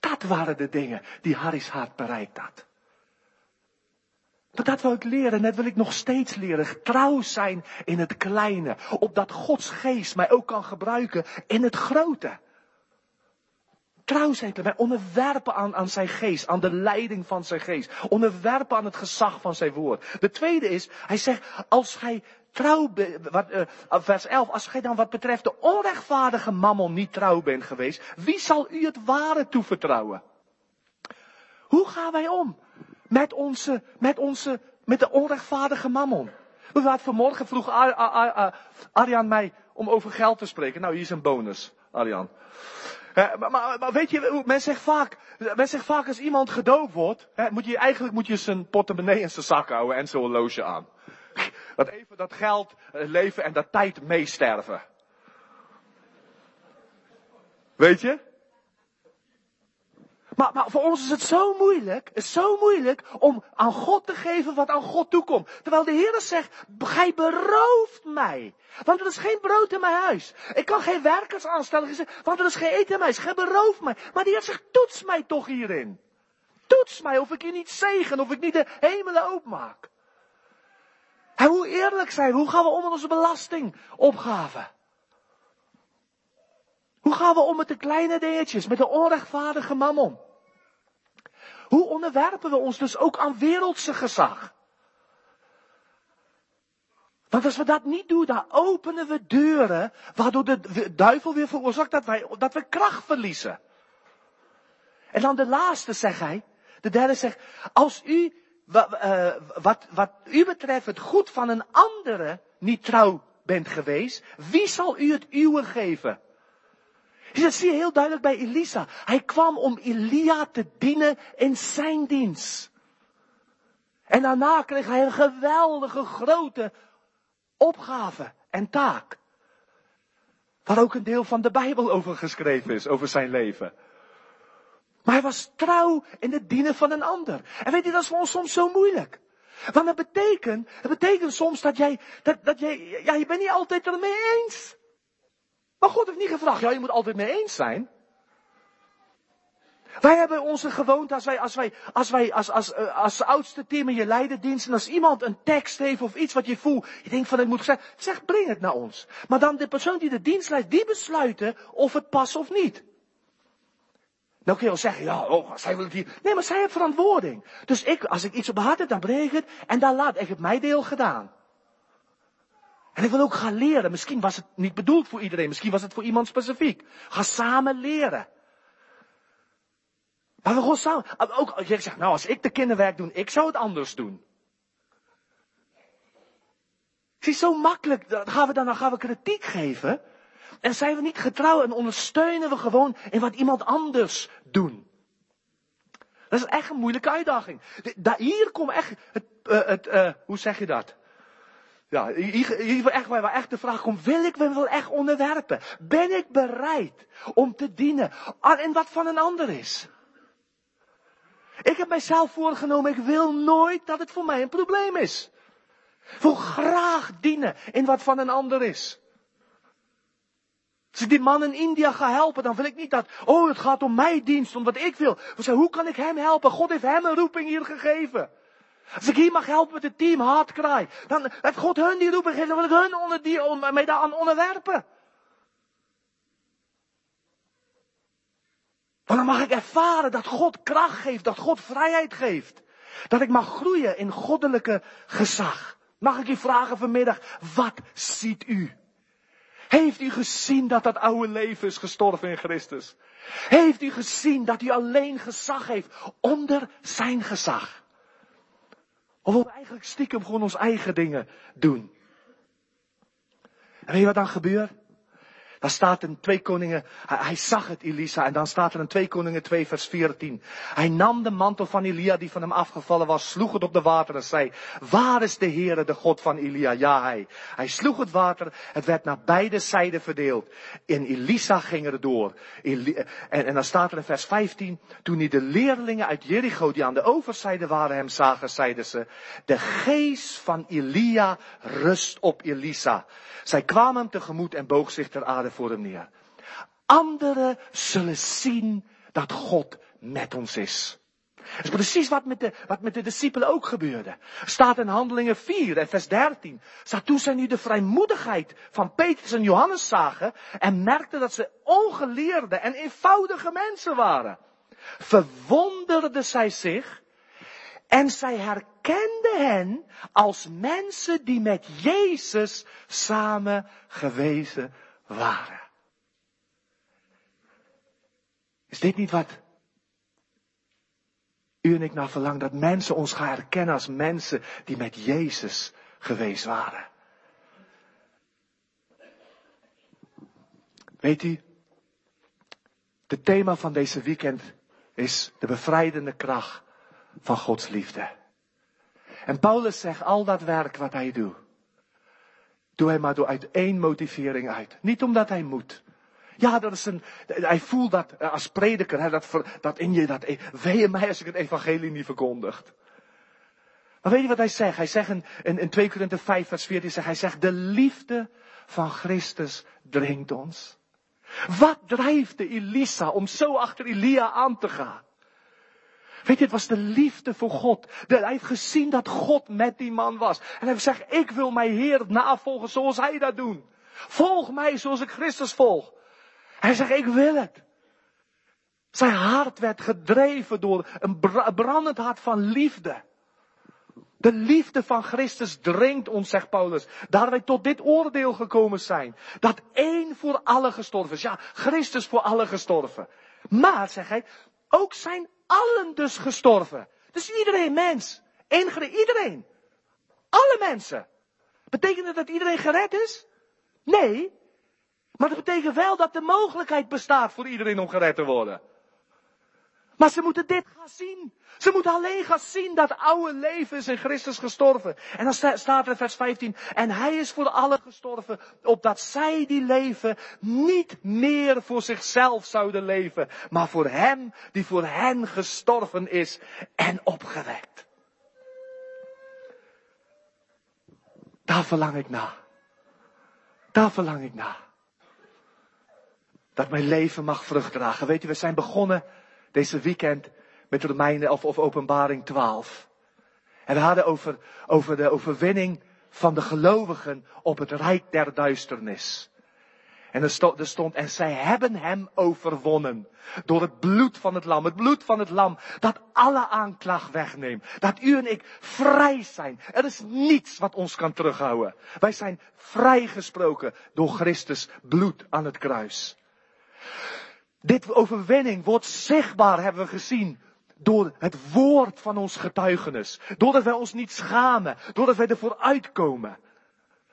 Dat waren de dingen die Harry's hart bereikt had. Maar dat wil ik leren, net wil ik nog steeds leren. Trouw zijn in het kleine. Opdat Gods geest mij ook kan gebruiken in het grote. Trouw zijn te mij, onderwerpen aan, aan zijn geest, aan de leiding van zijn geest. Onderwerpen aan het gezag van zijn woord. De tweede is, hij zegt, als gij trouw, wat, uh, vers 11, als gij dan wat betreft de onrechtvaardige mammon niet trouw bent geweest, wie zal u het ware toevertrouwen? Hoe gaan wij om met onze, met onze, met de onrechtvaardige mammon? We waren vanmorgen vroeg Arjan mij om over geld te spreken. Nou, hier is een bonus, Arjan. Maar, maar, weet je, men zegt vaak, men zegt vaak als iemand gedoopt wordt, moet je, eigenlijk moet je zijn portemonnee in zijn zak houden en zo'n horloge aan. Dat even dat geld, eh, leven en dat tijd meesterven. Weet je? Maar, maar voor ons is het zo moeilijk, is zo moeilijk om aan God te geven wat aan God toekomt. Terwijl de Heer zegt, gij berooft mij. Want er is geen brood in mijn huis. Ik kan geen werkers aanstellen, want er is geen eten in mijn huis. Gij berooft mij. Maar de Heer zegt, toets mij toch hierin. Toets mij of ik je niet zegen, of ik niet de hemelen openmaak. En hoe eerlijk zijn Hoe gaan we om met onze belastingopgave? Hoe gaan we om met de kleine dingetjes, met de onrechtvaardige mammon? Hoe onderwerpen we ons dus ook aan wereldse gezag? Want als we dat niet doen, dan openen we deuren waardoor de duivel weer veroorzaakt dat, wij, dat we kracht verliezen. En dan de laatste zegt hij, de derde zegt, als u wat, uh, wat, wat u betreft het goed van een andere niet trouw bent geweest, wie zal u het uwe geven? Dat zie je heel duidelijk bij Elisa. Hij kwam om Elia te dienen in zijn dienst. En daarna kreeg hij een geweldige grote opgave en taak. Waar ook een deel van de Bijbel over geschreven is, over zijn leven. Maar hij was trouw in het dienen van een ander. En weet je, dat is voor ons soms zo moeilijk. Want dat betekent, dat betekent soms dat jij, dat, dat jij, ja, je bent niet altijd ermee eens. Maar God heeft niet gevraagd, ja, je moet altijd mee eens zijn. Wij hebben onze gewoonte, als wij, als wij, als wij, als, als, als, eh, als oudste team in je leiderdienst, en als iemand een tekst heeft of iets wat je voelt, je denkt van, ik moet zeggen, zeg, breng het naar ons. Maar dan de persoon die de dienst leidt, die besluiten of het past of niet. Nou kun je wel zeggen, ja, oh, zij wil het hier. Nee, maar zij heeft verantwoording. Dus ik, als ik iets op mijn hart heb, dan breng ik het. En dan laat ik het mijn deel gedaan. En ik wil ook gaan leren. Misschien was het niet bedoeld voor iedereen. Misschien was het voor iemand specifiek. Ga samen leren. Maar we gewoon samen. Ook, je zegt, nou, als ik de kinderwerk doe, ik zou het anders doen. Is zo makkelijk. Dan gaan we dan, dan gaan we kritiek geven. En zijn we niet getrouw en ondersteunen we gewoon in wat iemand anders doet. Dat is echt een moeilijke uitdaging. Hier komt echt het, uh, het uh, hoe zeg je dat? Ja, hier, hier echt, waar echt de vraag komt, wil ik me wel echt onderwerpen? Ben ik bereid om te dienen aan wat van een ander is? Ik heb mijzelf voorgenomen, ik wil nooit dat het voor mij een probleem is. Ik wil graag dienen in wat van een ander is. Als ik die man in India ga helpen, dan wil ik niet dat, oh, het gaat om mijn dienst, om wat ik wil. We zeggen, hoe kan ik hem helpen? God heeft hem een roeping hier gegeven. Als ik hier mag helpen met het team Hartkraai, dan heeft God hun die roeping gegeven, dan wil ik hun onder die, om, mij daaraan onderwerpen. Dan mag ik ervaren dat God kracht geeft, dat God vrijheid geeft. Dat ik mag groeien in goddelijke gezag. Mag ik u vragen vanmiddag, wat ziet u? Heeft u gezien dat dat oude leven is gestorven in Christus? Heeft u gezien dat hij alleen gezag heeft onder zijn gezag? Of we eigenlijk stiekem gewoon ons eigen dingen doen? En weet je wat dan gebeurt? Dan staat in 2 Koningen, hij, zag het Elisa en dan staat er in 2 Koningen 2 vers 14. Hij nam de mantel van Elia die van hem afgevallen was, sloeg het op de water en zei, waar is de Heere, de God van Elia? Ja, hij. Hij sloeg het water, het werd naar beide zijden verdeeld. En Elisa ging er door. en, en dan staat er in vers 15, toen hij de leerlingen uit Jericho die aan de overzijde waren hem zagen, zeiden ze, de geest van Elia rust op Elisa. Zij kwamen hem tegemoet en boog zich ter aarde voor hem neer. Anderen zullen zien dat God met ons is. Dat is precies wat met, de, wat met de discipelen ook gebeurde. Staat in Handelingen 4 en vers 13. Staat toen zij nu de vrijmoedigheid van Petrus en Johannes zagen en merkten dat ze ongeleerde en eenvoudige mensen waren. Verwonderden zij zich en zij herkenden hen als mensen die met Jezus samen gewezen waren. Is dit niet wat u en ik naar verlangen? Dat mensen ons gaan herkennen als mensen die met Jezus geweest waren. Weet u, het thema van deze weekend is de bevrijdende kracht van Gods liefde. En Paulus zegt al dat werk wat hij doet. Doe hij maar door uit één motivering uit. Niet omdat hij moet. Ja, dat is een, hij voelt dat eh, als prediker, hè, dat, dat in je, dat, wee mij als ik het evangelie niet verkondigt. Maar weet je wat hij zegt? Hij zegt in, in, in 2 Korinther 5 vers 14, zegt, hij zegt, de liefde van Christus dringt ons. Wat drijft de Elisa om zo achter Elia aan te gaan? Weet je, het was de liefde voor God. hij heeft gezien dat God met die man was. En hij gezegd, ik wil mijn Heer navolgen zoals hij dat doet. Volg mij zoals ik Christus volg. Hij zegt, ik wil het. Zijn hart werd gedreven door een brandend hart van liefde. De liefde van Christus dringt ons, zegt Paulus, dat wij tot dit oordeel gekomen zijn. Dat één voor alle gestorven is. Ja, Christus voor alle gestorven. Maar, zegt hij, ook zijn allen dus gestorven. Dus iedereen mens. Eén, iedereen. Alle mensen. Betekent dat dat iedereen gered is? Nee. Maar dat betekent wel dat de mogelijkheid bestaat voor iedereen om gered te worden. Maar ze moeten dit gaan zien. Ze moeten alleen gaan zien dat oude leven is in Christus gestorven. En dan staat er in vers 15, en hij is voor allen gestorven, opdat zij die leven niet meer voor zichzelf zouden leven, maar voor hem die voor hen gestorven is en opgewekt. Daar verlang ik naar. Daar verlang ik naar. Dat mijn leven mag vrucht dragen. Weet je, we zijn begonnen deze weekend met Romeinen of, of Openbaring 12. En we hadden over, over de overwinning van de gelovigen op het rijk der duisternis. En er stond, er stond, en zij hebben hem overwonnen. Door het bloed van het lam. Het bloed van het lam. Dat alle aanklacht wegneemt. Dat u en ik vrij zijn. Er is niets wat ons kan terughouden. Wij zijn vrijgesproken door Christus bloed aan het kruis. Dit overwinning wordt zichtbaar, hebben we gezien, door het woord van ons getuigenis. Doordat wij ons niet schamen, doordat wij ervoor uitkomen,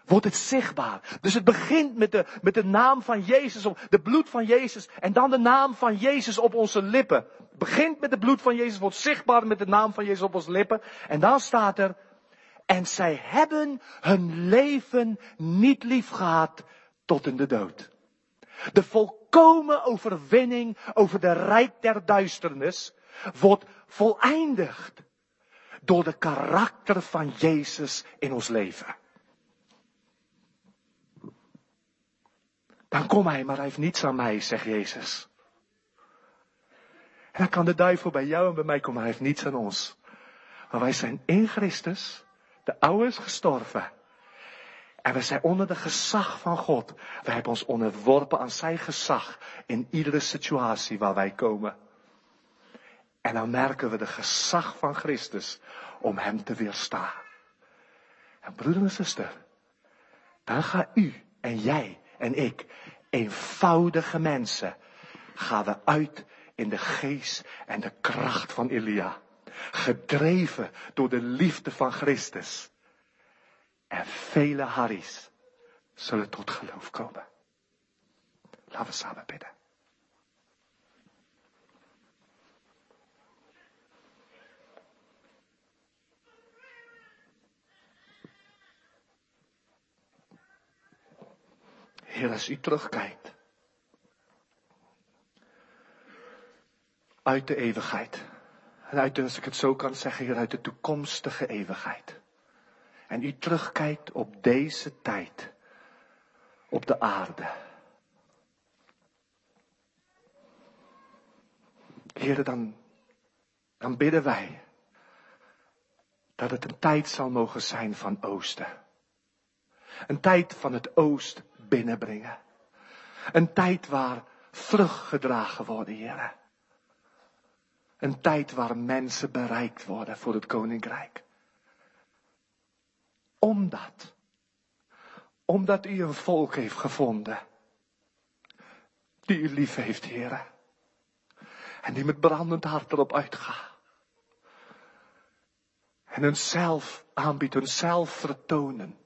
wordt het zichtbaar. Dus het begint met de, met de naam van Jezus, de bloed van Jezus, en dan de naam van Jezus op onze lippen. Begint met het bloed van Jezus, wordt zichtbaar met de naam van Jezus op onze lippen. En dan staat er, en zij hebben hun leven niet lief gehad tot in de dood. De volkomen overwinning over de rijk der duisternis wordt voleindigd door de karakter van Jezus in ons leven. Dan kom hij, maar hij heeft niets aan mij, zegt Jezus. En dan kan de duivel bij jou en bij mij komen, hij heeft niets aan ons. Maar wij zijn in Christus, de oude is gestorven. En we zijn onder de gezag van God. We hebben ons onderworpen aan zijn gezag in iedere situatie waar wij komen. En dan merken we de gezag van Christus om hem te weerstaan. En broeder en zuster, dan ga u en jij en ik, eenvoudige mensen, gaan we uit in de geest en de kracht van Elia. Gedreven door de liefde van Christus. En vele Harry's zullen tot geloof komen. Laten we samen bidden. Heer, als u terugkijkt. Uit de eeuwigheid. En uit als ik het zo kan zeggen, uit de toekomstige eeuwigheid en u terugkijkt op deze tijd, op de aarde. Heren, dan, dan bidden wij dat het een tijd zal mogen zijn van oosten. Een tijd van het oost binnenbrengen. Een tijd waar vrucht gedragen worden, heren. Een tijd waar mensen bereikt worden voor het koninkrijk omdat, omdat u een volk heeft gevonden. Die u lief heeft, heren. En die met brandend hart erop uitgaat. En hunzelf aanbiedt, hunzelf vertonen.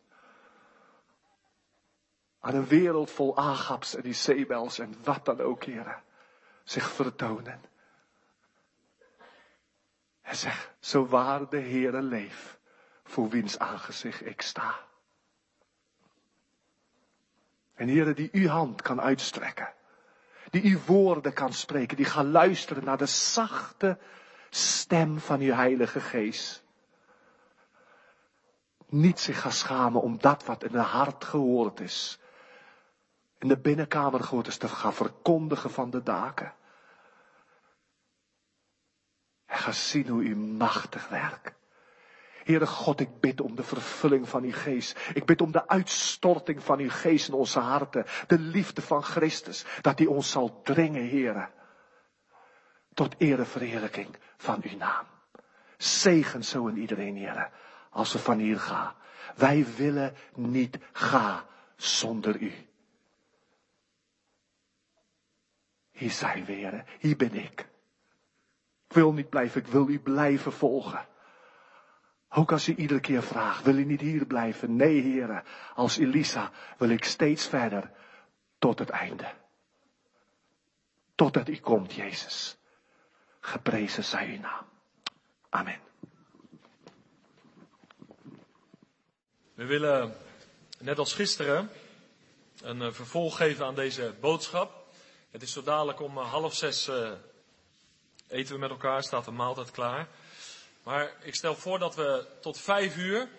Aan een wereld vol Agabs en Isabels en wat dan ook, heren. Zich vertonen. En zeg, zo waar de Heere leef voor wiens aangezicht ik sta. En heren, die uw hand kan uitstrekken. Die uw woorden kan spreken. Die gaan luisteren naar de zachte stem van uw heilige geest. Niet zich gaan schamen om dat wat in het hart gehoord is. In de binnenkamer gehoord is te gaan verkondigen van de daken. En ga zien hoe u machtig werkt. Heere God, ik bid om de vervulling van uw geest. Ik bid om de uitstorting van uw geest in onze harten. De liefde van Christus. Dat die ons zal dringen, Heere. Tot ereverheerlijking van uw naam. Zegen zo in iedereen, Heere. als we van hier gaan. Wij willen niet gaan zonder u. Hier zijn we, heren. Hier ben ik. Ik wil niet blijven, ik wil u blijven volgen. Ook als u iedere keer vraagt, wil u niet hier blijven? Nee, heren. Als Elisa wil ik steeds verder tot het einde. Totdat u komt, Jezus. Geprezen zij uw naam. Amen. We willen, net als gisteren, een eh, vervolg geven aan deze boodschap. Het is zo dadelijk om eh, half zes uh, eten we met elkaar, staat de maaltijd klaar. Maar ik stel voor dat we tot vijf uur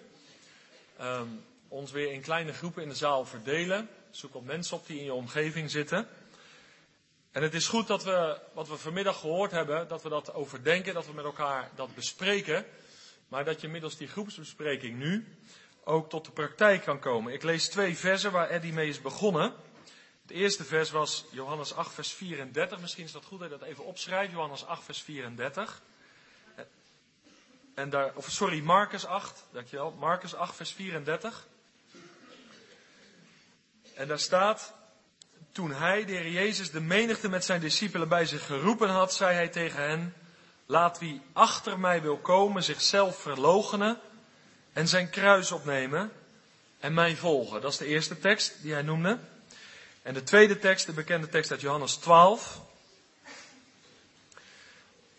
um, ons weer in kleine groepen in de zaal verdelen. Zoek op mensen op die in je omgeving zitten. En het is goed dat we wat we vanmiddag gehoord hebben, dat we dat overdenken, dat we met elkaar dat bespreken. Maar dat je middels die groepsbespreking nu ook tot de praktijk kan komen. Ik lees twee versen waar Eddie mee is begonnen. Het eerste vers was Johannes 8, vers 34. Misschien is dat goed dat je dat even opschrijft. Johannes 8, vers 34. En daar, of sorry, Marcus 8, dankjewel. Marcus 8, vers 34. En daar staat, toen hij, de Heer Jezus, de menigte met zijn discipelen bij zich geroepen had, zei hij tegen hen, laat wie achter mij wil komen zichzelf verloochenen en zijn kruis opnemen en mij volgen. Dat is de eerste tekst die hij noemde. En de tweede tekst, de bekende tekst uit Johannes 12.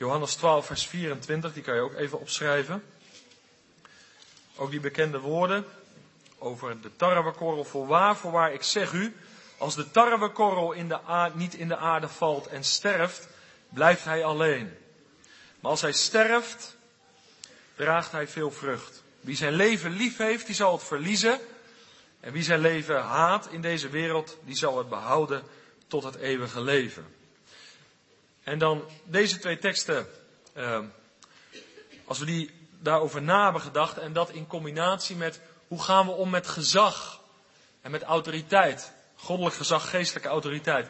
Johannes 12, vers 24, die kan je ook even opschrijven. Ook die bekende woorden over de tarwekorrel. Voorwaar, voorwaar, ik zeg u, als de tarwekorrel in de niet in de aarde valt en sterft, blijft hij alleen. Maar als hij sterft, draagt hij veel vrucht. Wie zijn leven lief heeft, die zal het verliezen. En wie zijn leven haat in deze wereld, die zal het behouden tot het eeuwige leven. En dan deze twee teksten, uh, als we die daarover na hebben gedacht en dat in combinatie met hoe gaan we om met gezag en met autoriteit, goddelijk gezag, geestelijke autoriteit.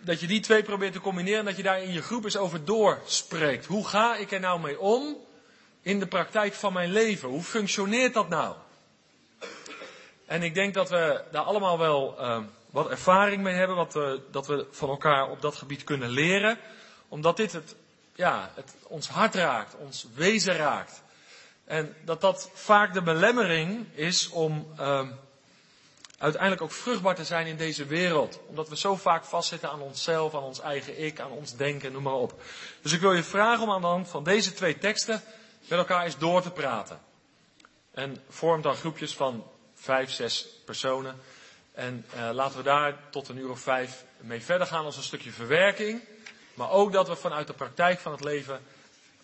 Dat je die twee probeert te combineren en dat je daar in je groep eens over doorspreekt. Hoe ga ik er nou mee om in de praktijk van mijn leven? Hoe functioneert dat nou? En ik denk dat we daar allemaal wel uh, wat ervaring mee hebben, wat we, dat we van elkaar op dat gebied kunnen leren. Omdat dit het, ja, het ons hart raakt, ons wezen raakt. En dat dat vaak de belemmering is om uh, uiteindelijk ook vruchtbaar te zijn in deze wereld. Omdat we zo vaak vastzitten aan onszelf, aan ons eigen ik, aan ons denken, noem maar op. Dus ik wil je vragen om aan de hand van deze twee teksten met elkaar eens door te praten. En vormt dan groepjes van vijf, zes personen. En uh, laten we daar tot een uur of vijf mee verder gaan als een stukje verwerking. Maar ook dat we vanuit de praktijk van het leven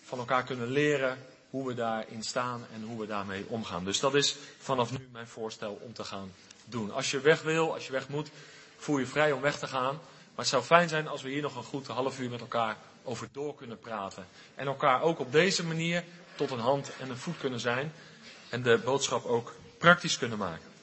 van elkaar kunnen leren hoe we daarin staan en hoe we daarmee omgaan. Dus dat is vanaf nu mijn voorstel om te gaan doen. Als je weg wil, als je weg moet, voel je vrij om weg te gaan. Maar het zou fijn zijn als we hier nog een goed half uur met elkaar over door kunnen praten. En elkaar ook op deze manier tot een hand en een voet kunnen zijn. En de boodschap ook praktisch kunnen maken.